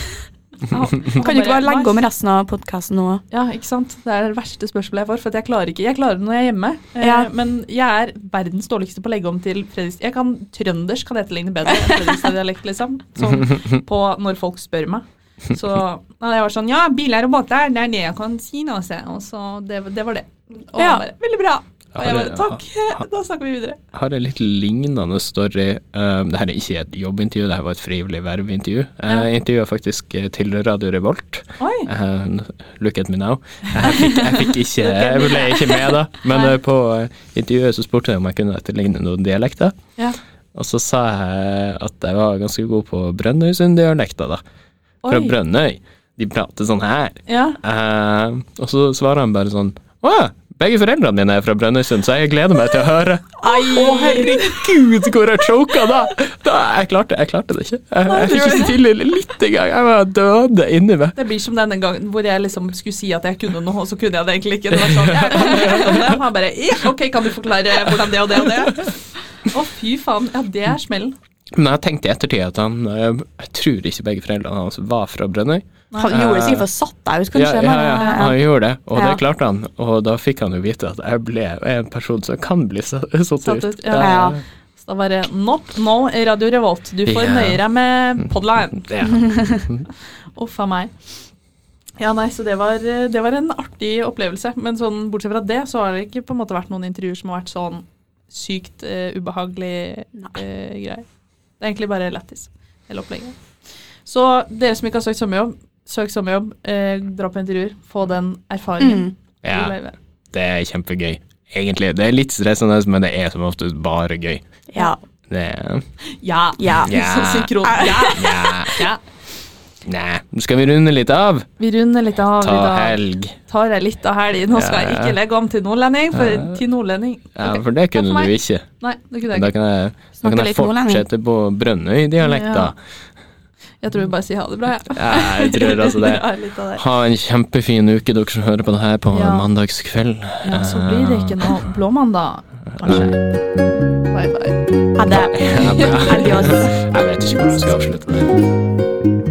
Ja, Kan du ikke bare legge om resten av podkasten nå? Ja, ikke sant. Det er det verste spørsmålet jeg får, for at jeg klarer ikke. Jeg klarer det når jeg er hjemme, eh, Ja. men jeg er verdens dårligste på å legge om til Fredrikstad. Jeg kan trøndersk kan etterligne bedre enn Fredrikstad-dialekt, liksom. Sånn på når folk spør meg. Så da jeg var sånn Ja, biler og båter, det er det jeg kan si nå, se. Og så det, det var det. Og Ja. bare Veldig bra. Og jeg bare Takk, da snakker vi videre. har en litt lignende story. Um, det her er ikke et jobbintervju, det her var et frivillig vervintervju. Ja. Jeg intervjua faktisk eh, til Radio Revolt. Oi. Uh, look at me now. Jeg fikk, jeg fikk ikke Jeg ble ikke med, da. Men eh, på eh, intervjuet så spurte jeg om jeg kunne etterligne noen dialekter. Ja. Og så sa jeg at jeg var ganske god på Brønnøysund-dialekter, da. Fra Oi. Brønnøy. De prater sånn her. Ja. Eh, og så svarer han bare sånn Å ja, begge foreldrene mine er fra Brønnøysund, så jeg gleder meg til å høre. Å herregud, hvor jeg choka da! da jeg, klarte, jeg klarte det ikke. Jeg, jeg fikk ikke til det litt engang. Jeg var døde inni meg. Det blir som denne gangen hvor jeg liksom skulle si at jeg kunne noe, og så kunne jeg det egentlig ikke. Det var sånn, jeg jeg, han bare Ok, kan du forklare hvordan det og det og det? Å, fy faen. Ja, det er smellen. Men jeg tenkte i ettertid at han eh, Jeg tror ikke begge foreldrene hans var fra Brønnøy. Han gjorde det sikkert for å satt deg ut, kanskje. ja, ja, ja, eh, han gjorde det, og Ja. det klarte han. Og da fikk han jo vite at jeg ble en person som kan bli satt satt ut. ut, ja. Ja. Så da bare Not nå Radio Revolt. Du får nøye deg med podline. Ja. Uff a meg. Ja, nei, så det var, det var en artig opplevelse. Men sånn, bortsett fra det, så har det ikke på en måte vært noen intervjuer som har vært sånn sykt uh, ubehagelig uh, greier. Det er egentlig bare lættis, hele opplegget. Så dere som ikke har søkt sommerjobb, søk sommerjobb, eh, dra på intervjuer, få den erfaringen. Mm. ja, det er kjempegøy. Egentlig. Det er litt stressende, men det er som oftest bare gøy. Ja. Det er Ja. Ja. Ja. Så synkron. Ja. Ja. ja. Nei, nå skal vi runde litt av. Vi runder litt av Ta i dag. helg. Tar jeg litt av helg. Nå skal jeg ikke legge om til nordlending, for Ja. til nordlending Ja, for det takk kunne meg. du ikke. Nei, det kunne jeg Da ikke. kan jeg, da Snakke kan jeg litt nordlending. fortsette på Brønnøy-dialekt, da. Jeg tror vi bare sier ha det bra, jeg. Ja, jeg tror altså det. Ja, litt av det. Ha en kjempefin uke, dere som hører på det her på Ja. mandagskveld. Ja, så blir det ikke noe blåmandag, kanskje. Bye, bye. Ha det. Adios. Jeg vet ikke hvordan jeg skal avslutte det.